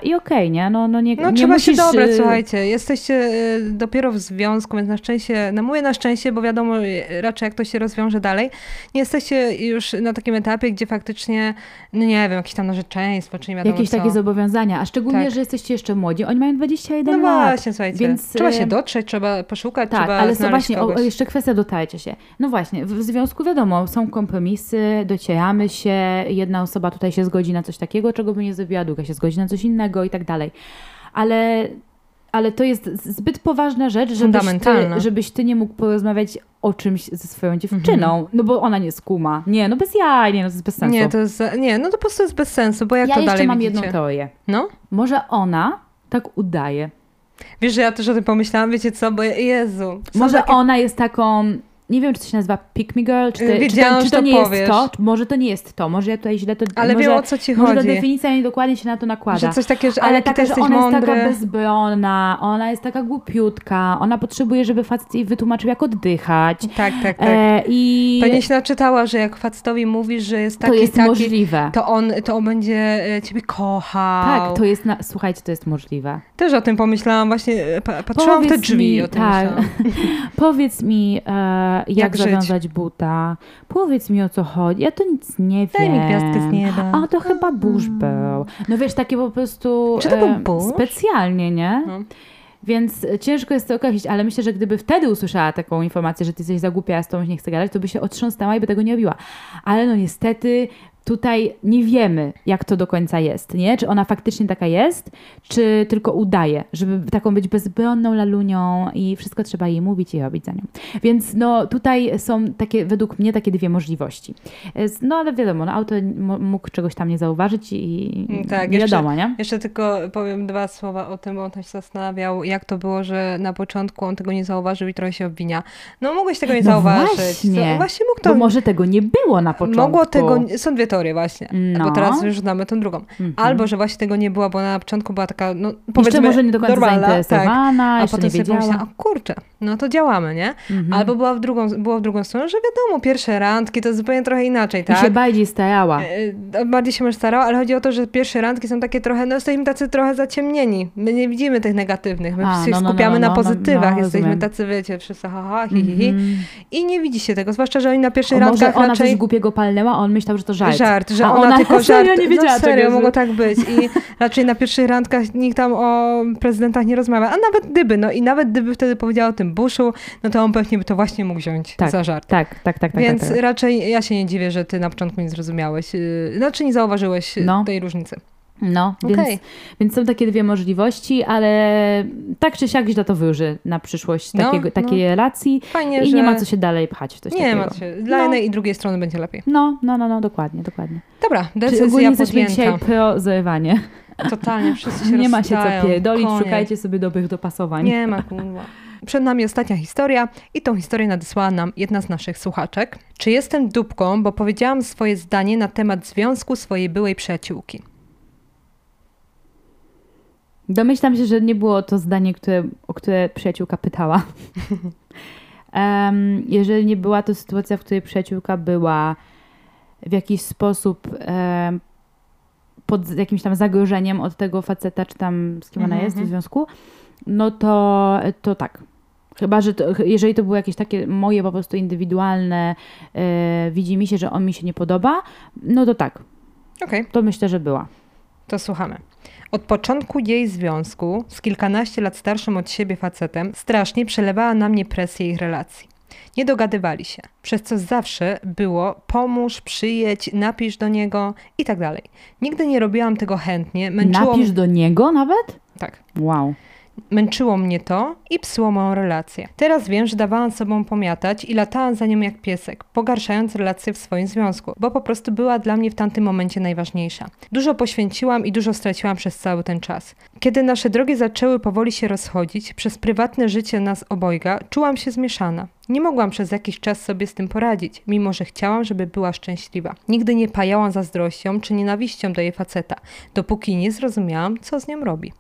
Speaker 2: I okej, nie? No, no nie,
Speaker 1: No
Speaker 2: nie
Speaker 1: trzeba
Speaker 2: musisz...
Speaker 1: się dobrać,
Speaker 2: y,
Speaker 1: słuchajcie. Jesteście y, dopiero w związku, więc na szczęście, no mówię na szczęście, bo wiadomo y, raczej jak to się rozwiąże dalej, nie jesteście już na takim etapie, gdzie faktycznie, no nie wiem, jakieś tam narzeczeństwo, czy nie wiadomo
Speaker 2: Jakieś
Speaker 1: co.
Speaker 2: takie zobowiązania, a szczególnie,
Speaker 1: Tak.
Speaker 2: że jesteście jeszcze młodzi. Oni mają 21
Speaker 1: No
Speaker 2: lat.
Speaker 1: właśnie, słuchajcie,
Speaker 2: Więc,
Speaker 1: trzeba się dotrzeć, trzeba poszukać,
Speaker 2: Tak,
Speaker 1: trzeba
Speaker 2: ale
Speaker 1: znaleźć
Speaker 2: właśnie, o,
Speaker 1: kogoś.
Speaker 2: jeszcze kwestia dotarcia się. No właśnie, w w związku wiadomo, są kompromisy, docieramy się, jedna osoba tutaj się zgodzi na coś takiego, czego by nie zrobiła, druga się zgodzi na coś innego i tak dalej. Ale, ale to jest zbyt poważna rzecz, żebyś ty, żebyś ty nie mógł porozmawiać o czymś ze swoją dziewczyną, no bo ona nie skuma. Nie, no bez jaj, nie, no to jest bez sensu.
Speaker 1: Nie, to jest, nie, no to po prostu jest bez sensu, bo jak
Speaker 2: ja
Speaker 1: to
Speaker 2: jeszcze
Speaker 1: dalej
Speaker 2: mam
Speaker 1: widzicie?
Speaker 2: jedną teorię.
Speaker 1: No?
Speaker 2: Może ona tak udaje.
Speaker 1: Wiesz, że ja też o tym pomyślałam, wiecie co, bo Jezu.
Speaker 2: Może
Speaker 1: takie-
Speaker 2: ona jest taką. Nie wiem, czy to się nazywa Pick Me Girl, czy, to, czy, to, czy to
Speaker 1: to
Speaker 2: nie
Speaker 1: powiesz.
Speaker 2: jest to. Może to nie jest to. Może ja tutaj źle to.
Speaker 1: Ale
Speaker 2: może,
Speaker 1: wiem o co ci
Speaker 2: Może ta
Speaker 1: chodzi.
Speaker 2: definicja nie dokładnie się na to nakłada.
Speaker 1: Że coś takiego, że
Speaker 2: ale taka, że ona jest
Speaker 1: mądry.
Speaker 2: taka bezbronna, ona jest taka głupiutka, ona potrzebuje, żeby facet jej wytłumaczył, jak oddychać.
Speaker 1: Tak, tak, tak.
Speaker 2: E, I
Speaker 1: Pewnie się naczytała, że jak facetowi mówisz, że jest
Speaker 2: to
Speaker 1: taki,
Speaker 2: jest
Speaker 1: taki,
Speaker 2: możliwe.
Speaker 1: to on, to on będzie e, ciebie kochał.
Speaker 2: Tak, to jest, na, słuchajcie, to jest możliwe.
Speaker 1: Też o tym pomyślałam, właśnie e, pa, patrzyłam w te
Speaker 2: Powiedz
Speaker 1: drzwi
Speaker 2: mi,
Speaker 1: o tym
Speaker 2: tak.
Speaker 1: myślałam.
Speaker 2: Powiedz mi, e, jak,
Speaker 1: Jak żyć?
Speaker 2: zawiązać buta. Powiedz mi, o co chodzi. Ja to nic nie wiem.
Speaker 1: Daj mi gwiazdkę z nieba.
Speaker 2: A to chyba burz był. No wiesz, takie po prostu
Speaker 1: Czy to był
Speaker 2: e,
Speaker 1: burz?
Speaker 2: specjalnie, nie?
Speaker 1: No.
Speaker 2: Więc ciężko jest to określić, ale myślę, że gdyby wtedy usłyszała taką informację, że ty jesteś za głupia, z tobą nie chce gadać, to by się otrząsnęła i by tego nie robiła. Ale no niestety tutaj nie wiemy, jak to do końca jest, nie? Czy ona faktycznie taka jest, czy tylko udaje, żeby taką być bezbronną lalunią i wszystko trzeba jej mówić i robić za nią. Więc no tutaj są takie, według mnie, takie dwie możliwości. Jest- No ale wiadomo, no, autor mógł czegoś tam nie zauważyć i
Speaker 1: Mm, tak,
Speaker 2: nie
Speaker 1: jeszcze-
Speaker 2: wiadomo, nie?
Speaker 1: Jeszcze tylko powiem dwa słowa o tym, bo on też się zastanawiał, jak to było, że na początku on tego nie zauważył i trochę się obwinia. No mogłeś tego nie
Speaker 2: No
Speaker 1: zauważyć.
Speaker 2: właśnie.
Speaker 1: To, właśnie mógł to...
Speaker 2: Bo może tego nie było na początku.
Speaker 1: Mogło tego, są dwie teorie właśnie,
Speaker 2: No.
Speaker 1: bo teraz już znamy tą drugą.
Speaker 2: Mhm.
Speaker 1: Albo, że właśnie tego nie było, bo ona na początku była taka, no
Speaker 2: Jeszcze
Speaker 1: powiedzmy,
Speaker 2: może nie do końca
Speaker 1: normalna, tak. A
Speaker 2: jeszcze
Speaker 1: potem
Speaker 2: nie
Speaker 1: sobie pomyślałam, o kurczę, no to działamy, nie?
Speaker 2: Mhm.
Speaker 1: Albo była w drugą, było w drugą stronę, że wiadomo, pierwsze randki to zupełnie trochę inaczej,
Speaker 2: I
Speaker 1: tak?
Speaker 2: się bardziej starała.
Speaker 1: E, Bardziej się może starała, ale chodzi o to, że pierwsze randki są takie trochę, no jesteśmy tacy trochę zaciemnieni. My nie widzimy tych negatywnych, my
Speaker 2: A,
Speaker 1: się
Speaker 2: no, no,
Speaker 1: skupiamy
Speaker 2: no,
Speaker 1: na
Speaker 2: no,
Speaker 1: pozytywach,
Speaker 2: no,
Speaker 1: jesteśmy tacy, wiecie, wszyscy ha, ha, hi, hi, hi.
Speaker 2: Mhm.
Speaker 1: I nie widzi się tego, zwłaszcza, że oni na pierwszych
Speaker 2: O, może
Speaker 1: randkach
Speaker 2: ona
Speaker 1: raczej...
Speaker 2: coś głupiego palnęła, a on myślał, że to żart.
Speaker 1: Żart, że
Speaker 2: A
Speaker 1: ona, tylko
Speaker 2: serio
Speaker 1: żart.
Speaker 2: nie wiedziała
Speaker 1: no serio, mogło tak być. I raczej na pierwszych randkach nikt tam o prezydentach nie rozmawia. A nawet gdyby, no i nawet gdyby wtedy powiedziała o tym Bushu, no to on pewnie by to właśnie mógł wziąć
Speaker 2: Tak,
Speaker 1: za żart.
Speaker 2: Tak, tak, tak, tak.
Speaker 1: Więc
Speaker 2: tak, tak.
Speaker 1: raczej ja się nie dziwię, że ty na początku nie zrozumiałeś, yy, znaczy nie zauważyłeś yy,
Speaker 2: No.
Speaker 1: tej różnicy.
Speaker 2: No,
Speaker 1: Okej.
Speaker 2: więc, więc są takie dwie możliwości, ale tak czy siak źle to wyży na przyszłość
Speaker 1: No,
Speaker 2: takiego,
Speaker 1: no.
Speaker 2: takiej relacji
Speaker 1: Fajnie,
Speaker 2: i
Speaker 1: że
Speaker 2: nie ma co się dalej pchać w coś
Speaker 1: nie
Speaker 2: takiego.
Speaker 1: ma co się. Dla
Speaker 2: No.
Speaker 1: jednej i drugiej strony będzie lepiej.
Speaker 2: No, no, no, no, dokładnie, dokładnie.
Speaker 1: Dobra,
Speaker 2: Czyli
Speaker 1: decyzja
Speaker 2: ogólnie jesteśmy dzisiaj pro zerwanie.
Speaker 1: Totalnie, wszyscy się
Speaker 2: Nie ma się co pierdolić, szukajcie sobie dobrych dopasowań.
Speaker 1: Nie ma kurwa. Przed nami ostatnia historia i tą historię nadesłała nam jedna z naszych słuchaczek. Czy jestem dupką, bo powiedziałam swoje zdanie na temat związku swojej byłej przyjaciółki?
Speaker 2: Domyślam się, że nie było to zdanie, które, o które przyjaciółka pytała. Em, jeżeli nie była to sytuacja, w której przyjaciółka była w jakiś sposób em, pod jakimś tam zagrożeniem od tego faceta, czy tam z kim ona
Speaker 1: Mhm,
Speaker 2: jest w związku, no to, to tak. Chyba, że to, jeżeli to było jakieś takie moje po prostu indywidualne, e, widzi mi się, że on mi się nie podoba, no to tak,
Speaker 1: Okej,
Speaker 2: to myślę, że była.
Speaker 1: to słuchamy. Od początku jej związku z kilkanaście lat starszym od siebie facetem strasznie przelewała na mnie presję ich relacji. Nie dogadywali się, przez co zawsze było pomóż, przyjedź, napisz do niego i tak dalej. Nigdy nie robiłam tego chętnie, męczyło,
Speaker 2: Napisz do niego nawet?
Speaker 1: tak,
Speaker 2: Wow.
Speaker 1: Męczyło mnie to i psuło moją relację. Teraz wiem, że dawałam sobą pomiatać i latałam za nią jak piesek, pogarszając relację w swoim związku, bo po prostu była dla mnie w tamtym momencie najważniejsza. Dużo poświęciłam i dużo straciłam przez cały ten czas. Kiedy nasze drogi zaczęły powoli się rozchodzić, przez prywatne życie nas obojga, czułam się zmieszana. Nie mogłam przez jakiś czas sobie z tym poradzić, mimo że chciałam, żeby była szczęśliwa. Nigdy nie pajałam zazdrością czy nienawiścią do jej faceta, dopóki nie zrozumiałam, co z nią robi.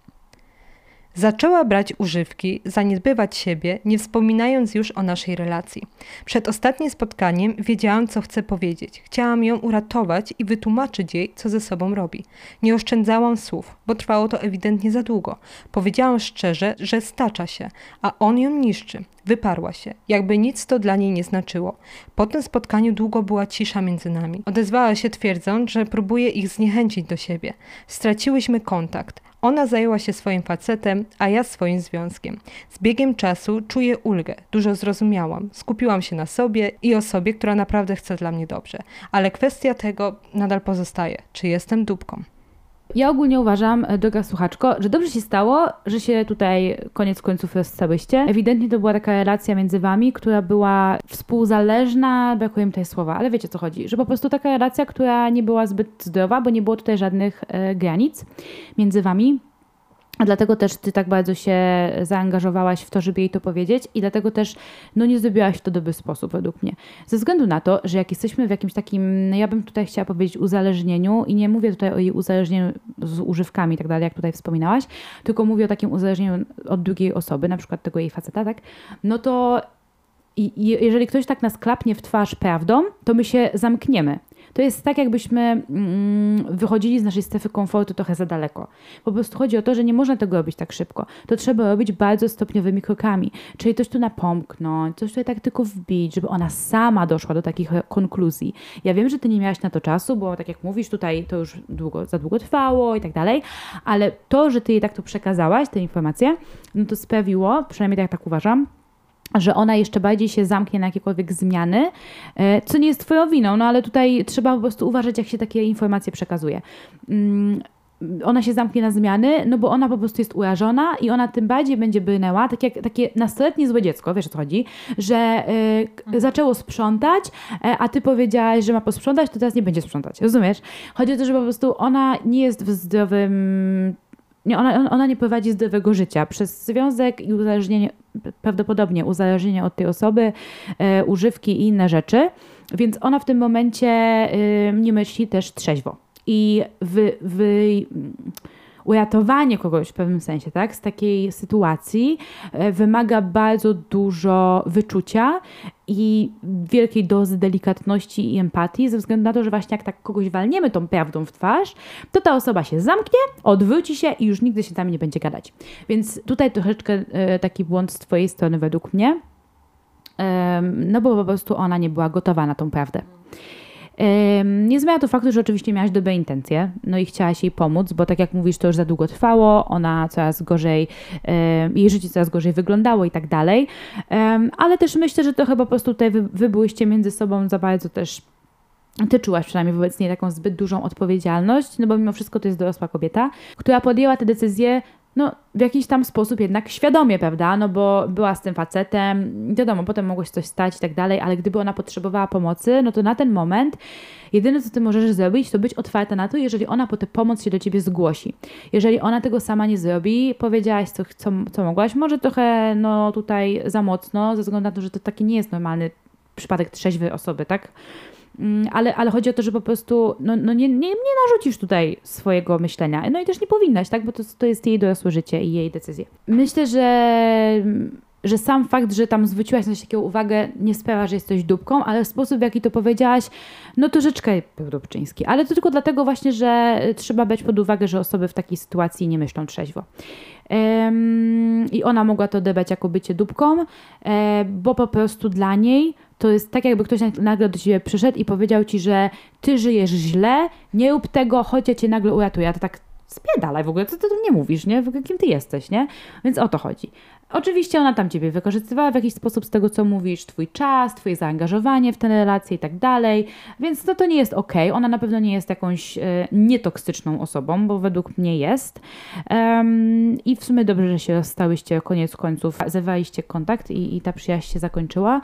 Speaker 1: Zaczęła brać używki, zaniedbywać siebie, nie wspominając już o naszej relacji. Przed ostatnim spotkaniem wiedziałam, co chcę powiedzieć. Chciałam ją uratować i wytłumaczyć jej, co ze sobą robi. Nie oszczędzałam słów, bo trwało to ewidentnie za długo. Powiedziałam szczerze, że stacza się, a on ją niszczy. Wyparła się, jakby nic to dla niej nie znaczyło. Po tym spotkaniu długo była cisza między nami. Odezwała się twierdząc, że próbuje ich zniechęcić do siebie. Straciłyśmy kontakt. Ona zajęła się swoim facetem, a ja swoim związkiem. Z biegiem czasu czuję ulgę, dużo zrozumiałam. Skupiłam się na sobie i osobie, która naprawdę chce dla mnie dobrze. Ale kwestia tego nadal pozostaje. Czy jestem dupką?
Speaker 2: Ja ogólnie uważam, e, droga słuchaczko, że dobrze się stało, że się tutaj koniec końców rozstałyście. Ewidentnie to była taka relacja między wami, która była współzależna, brakuje mi tutaj słowa, ale wiecie o co chodzi, że po prostu taka relacja, która nie była zbyt zdrowa, bo nie było tutaj żadnych e, granic między wami. Dlatego też ty tak bardzo się zaangażowałaś w to, żeby jej to powiedzieć i dlatego też no nie zrobiłaś to w dobry sposób według mnie. Ze względu na to, że jak jesteśmy w jakimś takim, no ja bym tutaj chciała powiedzieć uzależnieniu i nie mówię tutaj o jej uzależnieniu z używkami i tak dalej, jak tutaj wspominałaś, tylko mówię o takim uzależnieniu od drugiej osoby, na przykład tego jej faceta, tak? No to i jeżeli ktoś tak nas klapnie w twarz prawdą, to my się zamkniemy. To jest tak, jakbyśmy mm, wychodzili z naszej strefy komfortu trochę za daleko. Po prostu chodzi o to, że nie można tego robić tak szybko. To trzeba robić bardzo stopniowymi krokami. Czyli coś tu napomknąć, coś tutaj tak tylko wbić, żeby ona sama doszła do takich konkluzji. Ja wiem, że ty nie miałaś na to czasu, bo tak jak mówisz, tutaj to już długo, za długo trwało i tak dalej, ale to, że ty jej tak to przekazałaś, te informacje, no to sprawiło, przynajmniej tak, tak uważam, że ona jeszcze bardziej się zamknie na jakiekolwiek zmiany, e, co nie jest twoją winą, no ale tutaj trzeba po prostu uważać, jak się takie informacje przekazuje. Mm, ona się zamknie na zmiany, no bo ona po prostu jest urażona i ona tym bardziej będzie brnęła, tak jak takie nastoletnie złe dziecko, wiesz o co chodzi, że y, zaczęło sprzątać, y, a ty powiedziałaś, że ma posprzątać, to teraz nie będzie sprzątać, rozumiesz? Chodzi o to, że po prostu ona nie jest w zdrowym nie, ona, ona nie prowadzi zdrowego życia. Przez związek i uzależnienie, prawdopodobnie uzależnienie od tej osoby, e, używki i inne rzeczy, więc ona w tym momencie e, nie myśli też trzeźwo. I wy, wy, uratowanie kogoś w pewnym sensie, tak, z takiej sytuacji e, wymaga bardzo dużo wyczucia i wielkiej dozy delikatności i empatii, ze względu na to, że właśnie jak tak kogoś walniemy tą prawdą w twarz, to ta osoba się zamknie, odwróci się i już nigdy się tam nie będzie gadać. Więc tutaj troszeczkę e, taki błąd z Twojej strony według mnie, no bo po prostu ona nie była gotowa na tą prawdę. Nie zmienia to faktu, że oczywiście miałaś dobre intencje, no i chciałaś jej pomóc, bo tak jak mówisz, to już za długo trwało, ona coraz gorzej, jej życie coraz gorzej wyglądało i tak dalej. Ale też myślę, że to chyba po prostu tutaj wy, wy byłyście między sobą za bardzo też ty czułaś przynajmniej wobec niej taką zbyt dużą odpowiedzialność, no bo mimo wszystko to jest dorosła kobieta, która podjęła te decyzje no, w jakiś tam sposób jednak świadomie, prawda? No bo była z tym facetem, wiadomo, potem mogło się coś stać i tak dalej, ale gdyby ona potrzebowała pomocy, no to na ten moment jedyne, co ty możesz zrobić, to być otwarta na to, jeżeli ona po tę pomoc się do ciebie zgłosi. Jeżeli ona tego sama nie zrobi, powiedziałaś, co, co, co mogłaś, może trochę, no tutaj za mocno, ze względu na to, że to taki nie jest normalny przypadek trzeźwej osoby, tak? Mm, ale, ale chodzi o to, że po prostu no, no nie, nie, nie narzucisz tutaj swojego myślenia. No i też nie powinnaś, tak? Bo to, to jest jej dorosłe życie i jej decyzje. Myślę, że że sam fakt, że tam zwróciłaś na takiego uwagę, nie sprawia, że jesteś dupką, ale sposób, w jaki to powiedziałaś, no troszeczkę dupczyński. Ale to tylko dlatego właśnie, że trzeba brać pod uwagę, że osoby w takiej sytuacji nie myślą trzeźwo. I ona mogła to odebrać jako bycie dupką, e, bo po prostu dla niej to jest tak, jakby ktoś nagle do ciebie przyszedł i powiedział ci, że ty żyjesz źle, nie rób tego, chodź ja cię nagle uratuję. A to tak spiedalaj w ogóle, co ty tu nie mówisz, nie? Kim ty jesteś, nie? Więc o to chodzi. Oczywiście ona tam ciebie wykorzystywała w jakiś sposób z tego, co mówisz, twój czas, twoje zaangażowanie w tę relację i tak dalej, więc to, to nie jest ok. Ona na pewno nie jest jakąś e, nietoksyczną osobą, bo według mnie jest. Um, I w sumie dobrze, że się rozstałyście, koniec końców zerwaliście kontakt i, i ta przyjaźń się zakończyła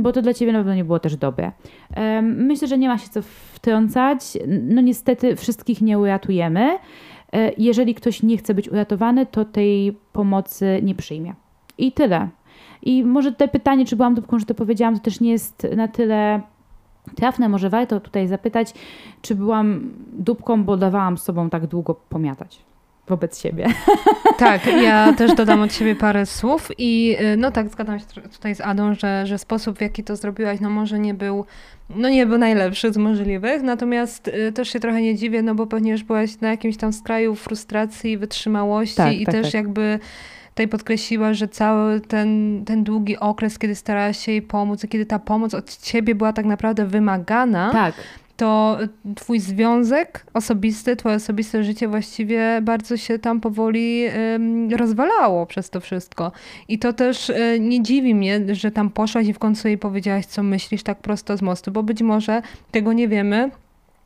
Speaker 2: bo to dla ciebie na pewno nie było też dobre. Um, myślę, że nie ma się co wtrącać. No niestety wszystkich nie uratujemy. E, jeżeli ktoś nie chce być uratowany, to tej pomocy nie przyjmie. I tyle. I może te pytanie, czy byłam dupką, że to powiedziałam, to też nie jest na tyle trafne. Może warto tutaj zapytać, czy byłam dupką, bo dawałam sobą tak długo pomiatać. Wobec siebie.
Speaker 1: Tak, ja też dodam od siebie parę słów i y, no tak, zgadzam się tutaj z Adą, że, że sposób w jaki to zrobiłaś, no może nie był, no nie był najlepszy z możliwych, natomiast y, też się trochę nie dziwię, no bo pewnie już byłaś na jakimś tam skraju frustracji, wytrzymałości
Speaker 2: Tak,
Speaker 1: i
Speaker 2: tak,
Speaker 1: też
Speaker 2: tak.
Speaker 1: jakby tutaj podkreśliła, że cały ten, ten długi okres, kiedy starałaś się jej pomóc, i kiedy ta pomoc od ciebie była tak naprawdę wymagana,
Speaker 2: Tak.
Speaker 1: To twój związek osobisty, twoje osobiste życie właściwie bardzo się tam powoli rozwalało przez to wszystko. I to też y, nie dziwi mnie, że tam poszłaś i w końcu jej powiedziałaś, co myślisz tak prosto z mostu, bo być może tego nie wiemy,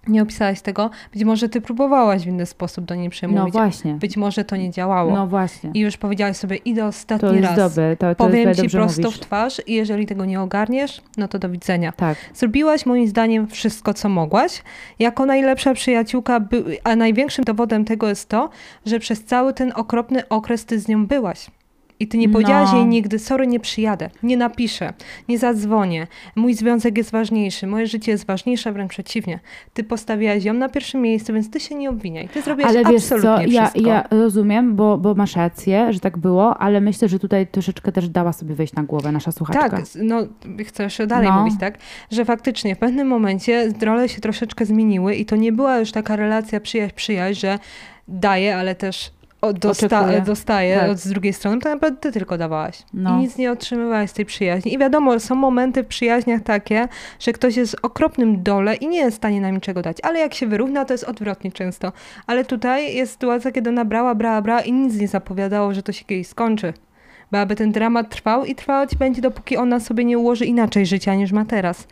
Speaker 1: nie opisałaś tego, być może ty próbowałaś w inny sposób do niej
Speaker 2: No
Speaker 1: przemówić.
Speaker 2: właśnie.
Speaker 1: być może to nie działało.
Speaker 2: No właśnie.
Speaker 1: I już powiedziałaś sobie, idę ostatni
Speaker 2: To jest
Speaker 1: raz.
Speaker 2: dobre. To, to
Speaker 1: Powiem
Speaker 2: jest
Speaker 1: ci prosto
Speaker 2: mówisz.
Speaker 1: w twarz i jeżeli tego nie ogarniesz, no to do widzenia.
Speaker 2: Tak.
Speaker 1: Zrobiłaś moim zdaniem wszystko, co mogłaś. Jako najlepsza przyjaciółka, a największym dowodem tego jest to, że przez cały ten okropny okres ty z nią byłaś. I ty nie powiedziałaś
Speaker 2: No.
Speaker 1: jej nigdy, sorry, nie przyjadę, nie napiszę, nie zadzwonię, mój związek jest ważniejszy, moje życie jest ważniejsze, wręcz przeciwnie. Ty postawiłaś ją na pierwszym miejscu, więc ty się nie obwiniaj. Ty zrobiłaś
Speaker 2: Ale wiesz co,
Speaker 1: absolutnie
Speaker 2: ja,
Speaker 1: wszystko.
Speaker 2: ja rozumiem, bo, bo masz rację, że tak było, ale myślę, że tutaj troszeczkę też dała sobie wejść na głowę nasza słuchaczka.
Speaker 1: Tak, no chcę jeszcze dalej
Speaker 2: No.
Speaker 1: mówić, tak? Że faktycznie w pewnym momencie role się troszeczkę zmieniły i to nie była już taka relacja przyjaźń-przyjaźń, że daje, ale też dosta dostaje
Speaker 2: Tak.
Speaker 1: z drugiej strony, to naprawdę ty tylko dawałaś.
Speaker 2: No.
Speaker 1: I nic nie otrzymywałaś z tej przyjaźni. I wiadomo, są momenty w przyjaźniach takie, że ktoś jest w okropnym dole i nie jest w stanie nam niczego dać. Ale jak się wyrówna, to jest odwrotnie często. Ale tutaj jest sytuacja, kiedy ona brała, brała, brała i nic nie zapowiadało, że to się kiedyś skończy. Bo aby ten dramat trwał i trwać będzie, dopóki ona sobie nie ułoży inaczej życia niż ma teraz.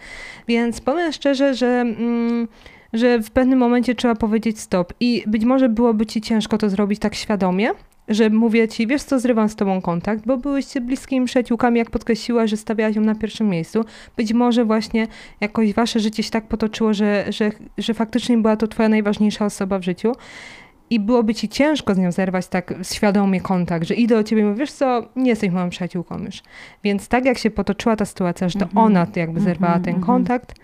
Speaker 1: Więc powiem szczerze, że, mm, że w pewnym momencie trzeba powiedzieć stop. I być może byłoby ci ciężko to zrobić tak świadomie, że mówię ci, wiesz co, zrywam z tobą kontakt, bo byłyście bliskimi przyjaciółkami, jak podkreśliła, że stawiałaś ją na pierwszym miejscu. Być może właśnie jakoś wasze życie się tak potoczyło, że, że, że faktycznie była to twoja najważniejsza osoba w życiu. I byłoby ci ciężko z nią zerwać tak świadomie kontakt, że idę do ciebie i mówię, wiesz co, nie jesteś moją przyjaciółką już. Więc tak jak się potoczyła ta sytuacja, że to
Speaker 2: Mhm.
Speaker 1: ona jakby zerwała
Speaker 2: Mhm,
Speaker 1: ten
Speaker 2: mhm.
Speaker 1: kontakt,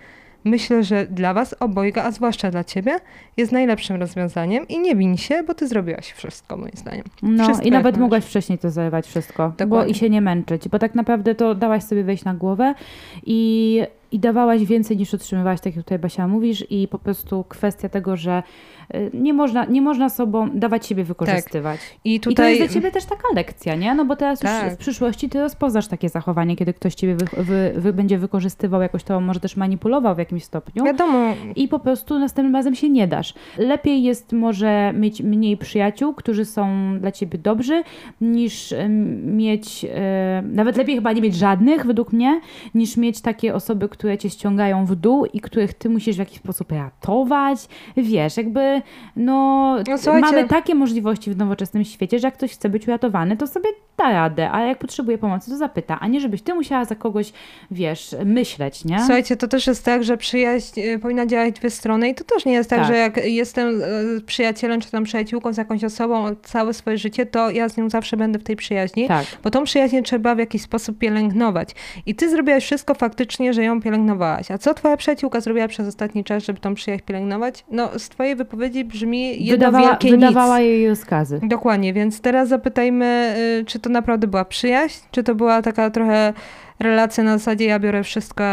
Speaker 1: myślę, że dla was obojga, a zwłaszcza dla ciebie, jest najlepszym rozwiązaniem i nie win się, bo ty zrobiłaś wszystko moim zdaniem.
Speaker 2: No
Speaker 1: Wszystko
Speaker 2: i nawet mogłaś wcześniej to zalewać wszystko, bo i się nie męczyć, bo tak naprawdę to dałaś sobie wejść na głowę i, i dawałaś więcej niż otrzymywałaś, tak jak tutaj Basia mówisz i po prostu kwestia tego, że nie można, nie można sobą dawać siebie wykorzystywać.
Speaker 1: I
Speaker 2: I to
Speaker 1: tutaj...
Speaker 2: jest dla ciebie też taka lekcja, nie? No bo teraz już
Speaker 1: Tak.
Speaker 2: w przyszłości ty rozpoznasz takie zachowanie, kiedy ktoś ciebie wy, wy, wy będzie wykorzystywał jakoś to, może też manipulował w jakimś stopniu.
Speaker 1: Wiadomo,
Speaker 2: I po prostu następnym razem się nie dasz. Lepiej jest może mieć mniej przyjaciół, którzy są dla ciebie dobrzy, niż em, mieć, e, nawet lepiej chyba nie mieć żadnych, według mnie, niż mieć takie osoby, które cię ściągają w dół i których ty musisz w jakiś sposób ratować. Wiesz, jakby, no,
Speaker 1: No,
Speaker 2: mamy takie możliwości w nowoczesnym świecie, że jak ktoś chce być uratowany, to sobie da radę, ale jak potrzebuje pomocy, to zapyta, a nie żebyś ty musiała za kogoś, wiesz, myśleć, nie?
Speaker 1: Słuchajcie, to też jest tak, że przyjaźń y, powinna działać w dwie strony i to też nie jest tak,
Speaker 2: Tak.
Speaker 1: że jak jestem y, przyjacielem czy tam przyjaciółką z jakąś osobą całe swoje życie, to ja z nią zawsze będę w tej przyjaźni.
Speaker 2: Tak.
Speaker 1: Bo tą przyjaźń trzeba w jakiś sposób pielęgnować. I ty zrobiłaś wszystko faktycznie, że ją pielęgnowałaś. A co twoja przyjaciółka zrobiła przez ostatni czas, żeby tą przyjaźń pielęgnować? No, z twojej wypowiedzi brzmi jedno
Speaker 2: Wydawała,
Speaker 1: wielkie
Speaker 2: wydawała
Speaker 1: nic.
Speaker 2: jej rozkazy.
Speaker 1: Dokładnie, więc teraz zapytajmy, y, czy to naprawdę była przyjaźń, czy to była taka trochę relacja na zasadzie ja biorę wszystko,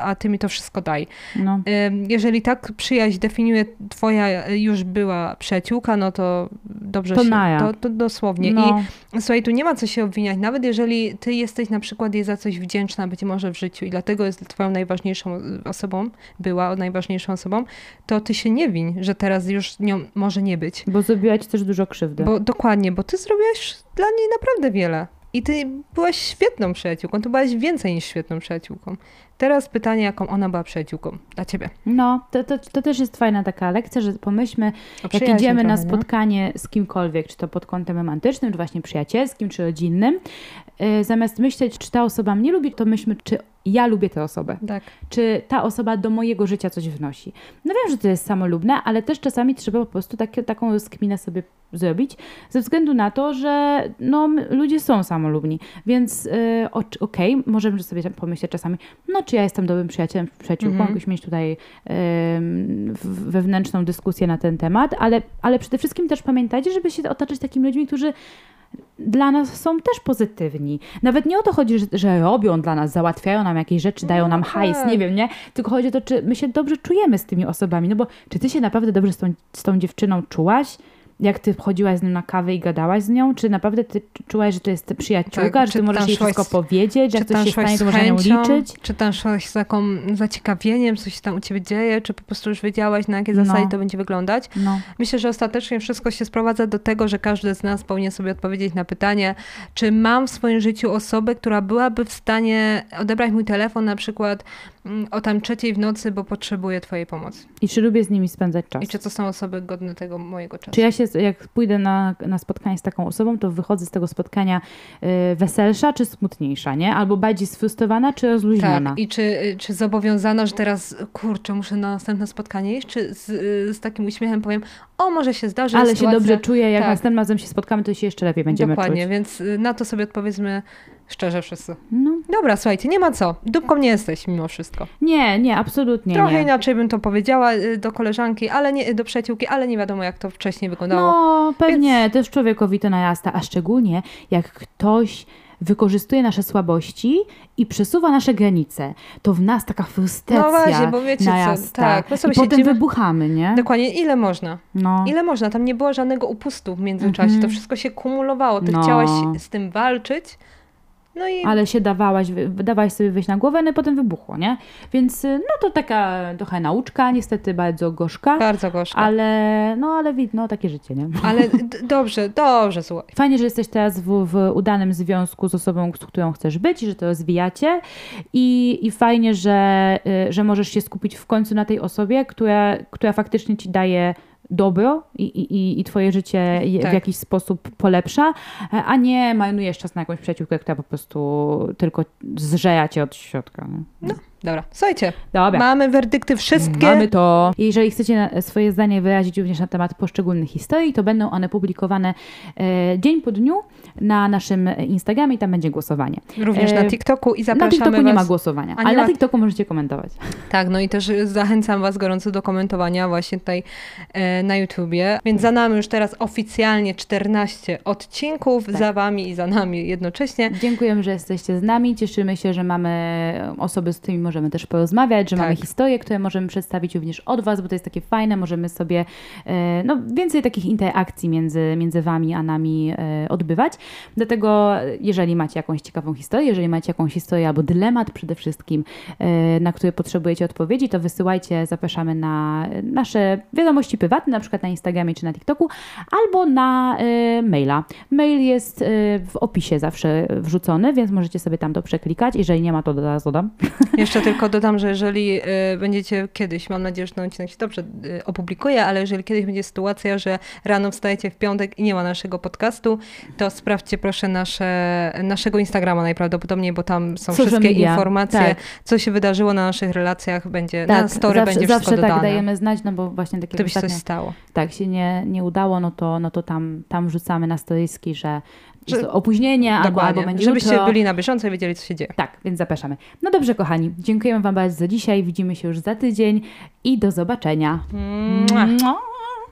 Speaker 1: a ty mi to wszystko daj.
Speaker 2: No.
Speaker 1: Jeżeli tak przyjaźń definiuje twoja już była przyjaciółka, no to dobrze
Speaker 2: To
Speaker 1: się,
Speaker 2: Naja.
Speaker 1: to, to dosłownie.
Speaker 2: No,
Speaker 1: I słuchaj, tu nie ma co się obwiniać, nawet jeżeli ty jesteś na przykład jej za coś wdzięczna być może w życiu i dlatego jest twoją najważniejszą osobą, była najważniejszą osobą, to ty się nie win, że teraz już nią może nie być.
Speaker 2: bo zrobiła ci też dużo krzywdy.
Speaker 1: Bo dokładnie, bo ty zrobiłaś dla niej naprawdę wiele. I ty byłaś świetną przyjaciółką, ty byłaś więcej niż świetną przyjaciółką. Teraz pytanie, jaką ona była przyjaciółką dla ciebie.
Speaker 2: No, to, to, to też jest fajna taka lekcja, że pomyślmy, jak idziemy na
Speaker 1: trochę, no.
Speaker 2: spotkanie z kimkolwiek, czy to pod kątem romantycznym, czy właśnie przyjacielskim, czy rodzinnym, yy, zamiast myśleć, czy ta osoba mnie lubi, to myślmy, czy ja lubię tę osobę.
Speaker 1: Tak.
Speaker 2: Czy ta osoba do mojego życia coś wnosi. No wiem, że to jest samolubne, ale też czasami trzeba po prostu takie, taką rozkminę sobie zrobić, ze względu na to, że no, ludzie są samolubni. Więc yy, okej, możemy sobie pomyśleć czasami, no czy ja jestem dobrym przyjacielem, przyjaciółką,
Speaker 1: Mhm.
Speaker 2: jakoś mieć tutaj wewnętrzną dyskusję na ten temat, ale, ale przede wszystkim też pamiętajcie, żeby się otaczać takimi ludźmi, którzy dla nas są też pozytywni. Nawet nie o to chodzi, że, że robią dla nas, załatwiają nam jakieś rzeczy, dają nam hajs,
Speaker 1: tak.
Speaker 2: nie wiem, nie? Tylko chodzi o to, czy my się dobrze czujemy z tymi osobami. No bo czy ty się naprawdę dobrze z tą, z tą dziewczyną czułaś? Jak ty chodziłaś z nią na kawę i gadałaś z nią? Czy naprawdę ty czułaś, że to jest przyjaciółka,
Speaker 1: Tak,
Speaker 2: że
Speaker 1: czy
Speaker 2: ty możesz jej wszystko
Speaker 1: z-
Speaker 2: powiedzieć, jak coś się stanie, to można nią
Speaker 1: chęcią,
Speaker 2: liczyć?
Speaker 1: Czy tam szłaś z taką zaciekawieniem, coś się tam u ciebie dzieje, czy po prostu już wiedziałaś, na jakie
Speaker 2: No.
Speaker 1: zasady to będzie wyglądać?
Speaker 2: No.
Speaker 1: Myślę, że ostatecznie wszystko się sprowadza do tego, że każdy z nas powinien sobie odpowiedzieć na pytanie, czy mam w swoim życiu osobę, która byłaby w stanie odebrać mój telefon na przykład o tam trzeciej w nocy, bo potrzebuje twojej pomocy.
Speaker 2: I czy lubię z nimi spędzać czas?
Speaker 1: I czy to są osoby godne tego mojego czasu?
Speaker 2: Czy ja się, jak pójdę na, na spotkanie z taką osobą, to wychodzę z tego spotkania y, weselsza czy smutniejsza, nie? Albo bardziej sfrustrowana czy rozluźniona?
Speaker 1: Tak, i czy, czy zobowiązana, że teraz, kurczę, muszę na następne spotkanie iść, czy z, z takim uśmiechem powiem, o, może się zdarzy
Speaker 2: Ale się
Speaker 1: sytuacja...
Speaker 2: dobrze czuję, jak
Speaker 1: tak.
Speaker 2: następnym razem się spotkamy, to się jeszcze lepiej będziemy
Speaker 1: Dokładnie,
Speaker 2: czuć.
Speaker 1: więc y, na to sobie odpowiedzmy szczerze wszyscy.
Speaker 2: No,
Speaker 1: Dobra, słuchajcie, nie ma co. Dupką nie jesteś mimo wszystko.
Speaker 2: nie, nie, absolutnie
Speaker 1: Trochę
Speaker 2: nie.
Speaker 1: inaczej bym to powiedziała y, do koleżanki, ale nie do przyjaciółki, ale nie wiadomo jak to wcześniej wyglądało.
Speaker 2: No, pewnie, też człowiekowi to narasta, a szczególnie jak ktoś wykorzystuje nasze słabości i przesuwa nasze granice, to w nas taka frustracja
Speaker 1: No właśnie, bo wiecie co,
Speaker 2: narasta.
Speaker 1: tak, my sobie
Speaker 2: I potem
Speaker 1: siedzimy-
Speaker 2: wybuchamy, nie?
Speaker 1: Dokładnie, ile można?
Speaker 2: No.
Speaker 1: Ile można? Tam nie było żadnego upustu w międzyczasie.
Speaker 2: Mhm.
Speaker 1: To wszystko się kumulowało. Ty
Speaker 2: No.
Speaker 1: chciałaś z tym walczyć. No i
Speaker 2: ale się dawałaś, dawałaś sobie wyjść na głowę, no i potem wybuchło, nie? Więc y, no to taka trochę nauczka, niestety bardzo gorzka,
Speaker 1: bardzo gorzko.
Speaker 2: ale no ale widno, takie życie, nie?
Speaker 1: Ale dobrze, dobrze, słuchaj.
Speaker 2: Fajnie, że jesteś teraz w, w udanym związku z osobą, z którą chcesz być i że to rozwijacie i, i fajnie, że, y, że możesz się skupić w końcu na tej osobie, która, która faktycznie ci daje dobro i, i, i twoje życie
Speaker 1: Tak.
Speaker 2: w jakiś sposób polepsza, a nie marnujesz czas na jakąś przyjaciółkę, która po prostu tylko zżera cię od środka. nie?
Speaker 1: Dobra, słuchajcie,
Speaker 2: Dobra.
Speaker 1: mamy werdykty wszystkie.
Speaker 2: Mamy to. Jeżeli chcecie na- swoje zdanie wyrazić również na temat poszczególnych historii, to będą one publikowane e, dzień po dniu na naszym Instagramie i tam będzie głosowanie.
Speaker 1: Również
Speaker 2: E,
Speaker 1: na TikToku i
Speaker 2: Na
Speaker 1: zapraszamy
Speaker 2: TikToku nie
Speaker 1: was.
Speaker 2: ma głosowania,
Speaker 1: nie
Speaker 2: ale
Speaker 1: ma-
Speaker 2: na TikToku możecie komentować.
Speaker 1: Tak, no i też zachęcam Was gorąco do komentowania właśnie tutaj e, na YouTubie. Więc za nami już teraz oficjalnie 14 odcinków,
Speaker 2: Tak.
Speaker 1: za Wami i za nami jednocześnie.
Speaker 2: Dziękujemy, że jesteście z nami. Cieszymy się, że mamy osoby, z którymi możemy też porozmawiać, że
Speaker 1: Tak.
Speaker 2: mamy historie, które możemy przedstawić również od Was, bo to jest takie fajne. Możemy sobie e, no, więcej takich interakcji między, między Wami a nami e, odbywać. Dlatego, jeżeli macie jakąś ciekawą historię, jeżeli macie jakąś historię albo dylemat przede wszystkim, e, na który potrzebujecie odpowiedzi, to wysyłajcie, zapraszamy na nasze wiadomości prywatne, na przykład na Instagramie czy na TikToku, albo na maila. Mail jest w opisie zawsze wrzucony, więc możecie sobie tam to przeklikać. Jeżeli nie ma, to zaraz dodam.
Speaker 1: Jeszcze tylko dodam, że jeżeli y, będziecie kiedyś, mam nadzieję, że ten odcinek się dobrze y, opublikuje, ale jeżeli kiedyś będzie sytuacja, że rano wstajecie w piątek i nie ma naszego podcastu, to sprawdźcie proszę nasze, naszego Instagrama najprawdopodobniej, bo tam są
Speaker 2: Social
Speaker 1: wszystkie
Speaker 2: media,
Speaker 1: informacje,
Speaker 2: tak.
Speaker 1: co się wydarzyło na naszych relacjach, będzie na story
Speaker 2: zawsze,
Speaker 1: będzie
Speaker 2: zawsze
Speaker 1: wszystko
Speaker 2: tak
Speaker 1: dodane.
Speaker 2: dajemy znać, no bo właśnie takie
Speaker 1: Gdyby się coś stało.
Speaker 2: tak się nie, nie udało, no to, no to tam, tam rzucamy na storyski, że,
Speaker 1: Że-
Speaker 2: opóźnienie albo, albo będzie
Speaker 1: żebyście
Speaker 2: jutro.
Speaker 1: byli na bieżąco i wiedzieli, co się dzieje.
Speaker 2: Tak, więc zapraszamy. No dobrze, kochani, dziękujemy Wam bardzo za dzisiaj. Widzimy się już za tydzień i do zobaczenia.
Speaker 1: Mua.
Speaker 2: Mua.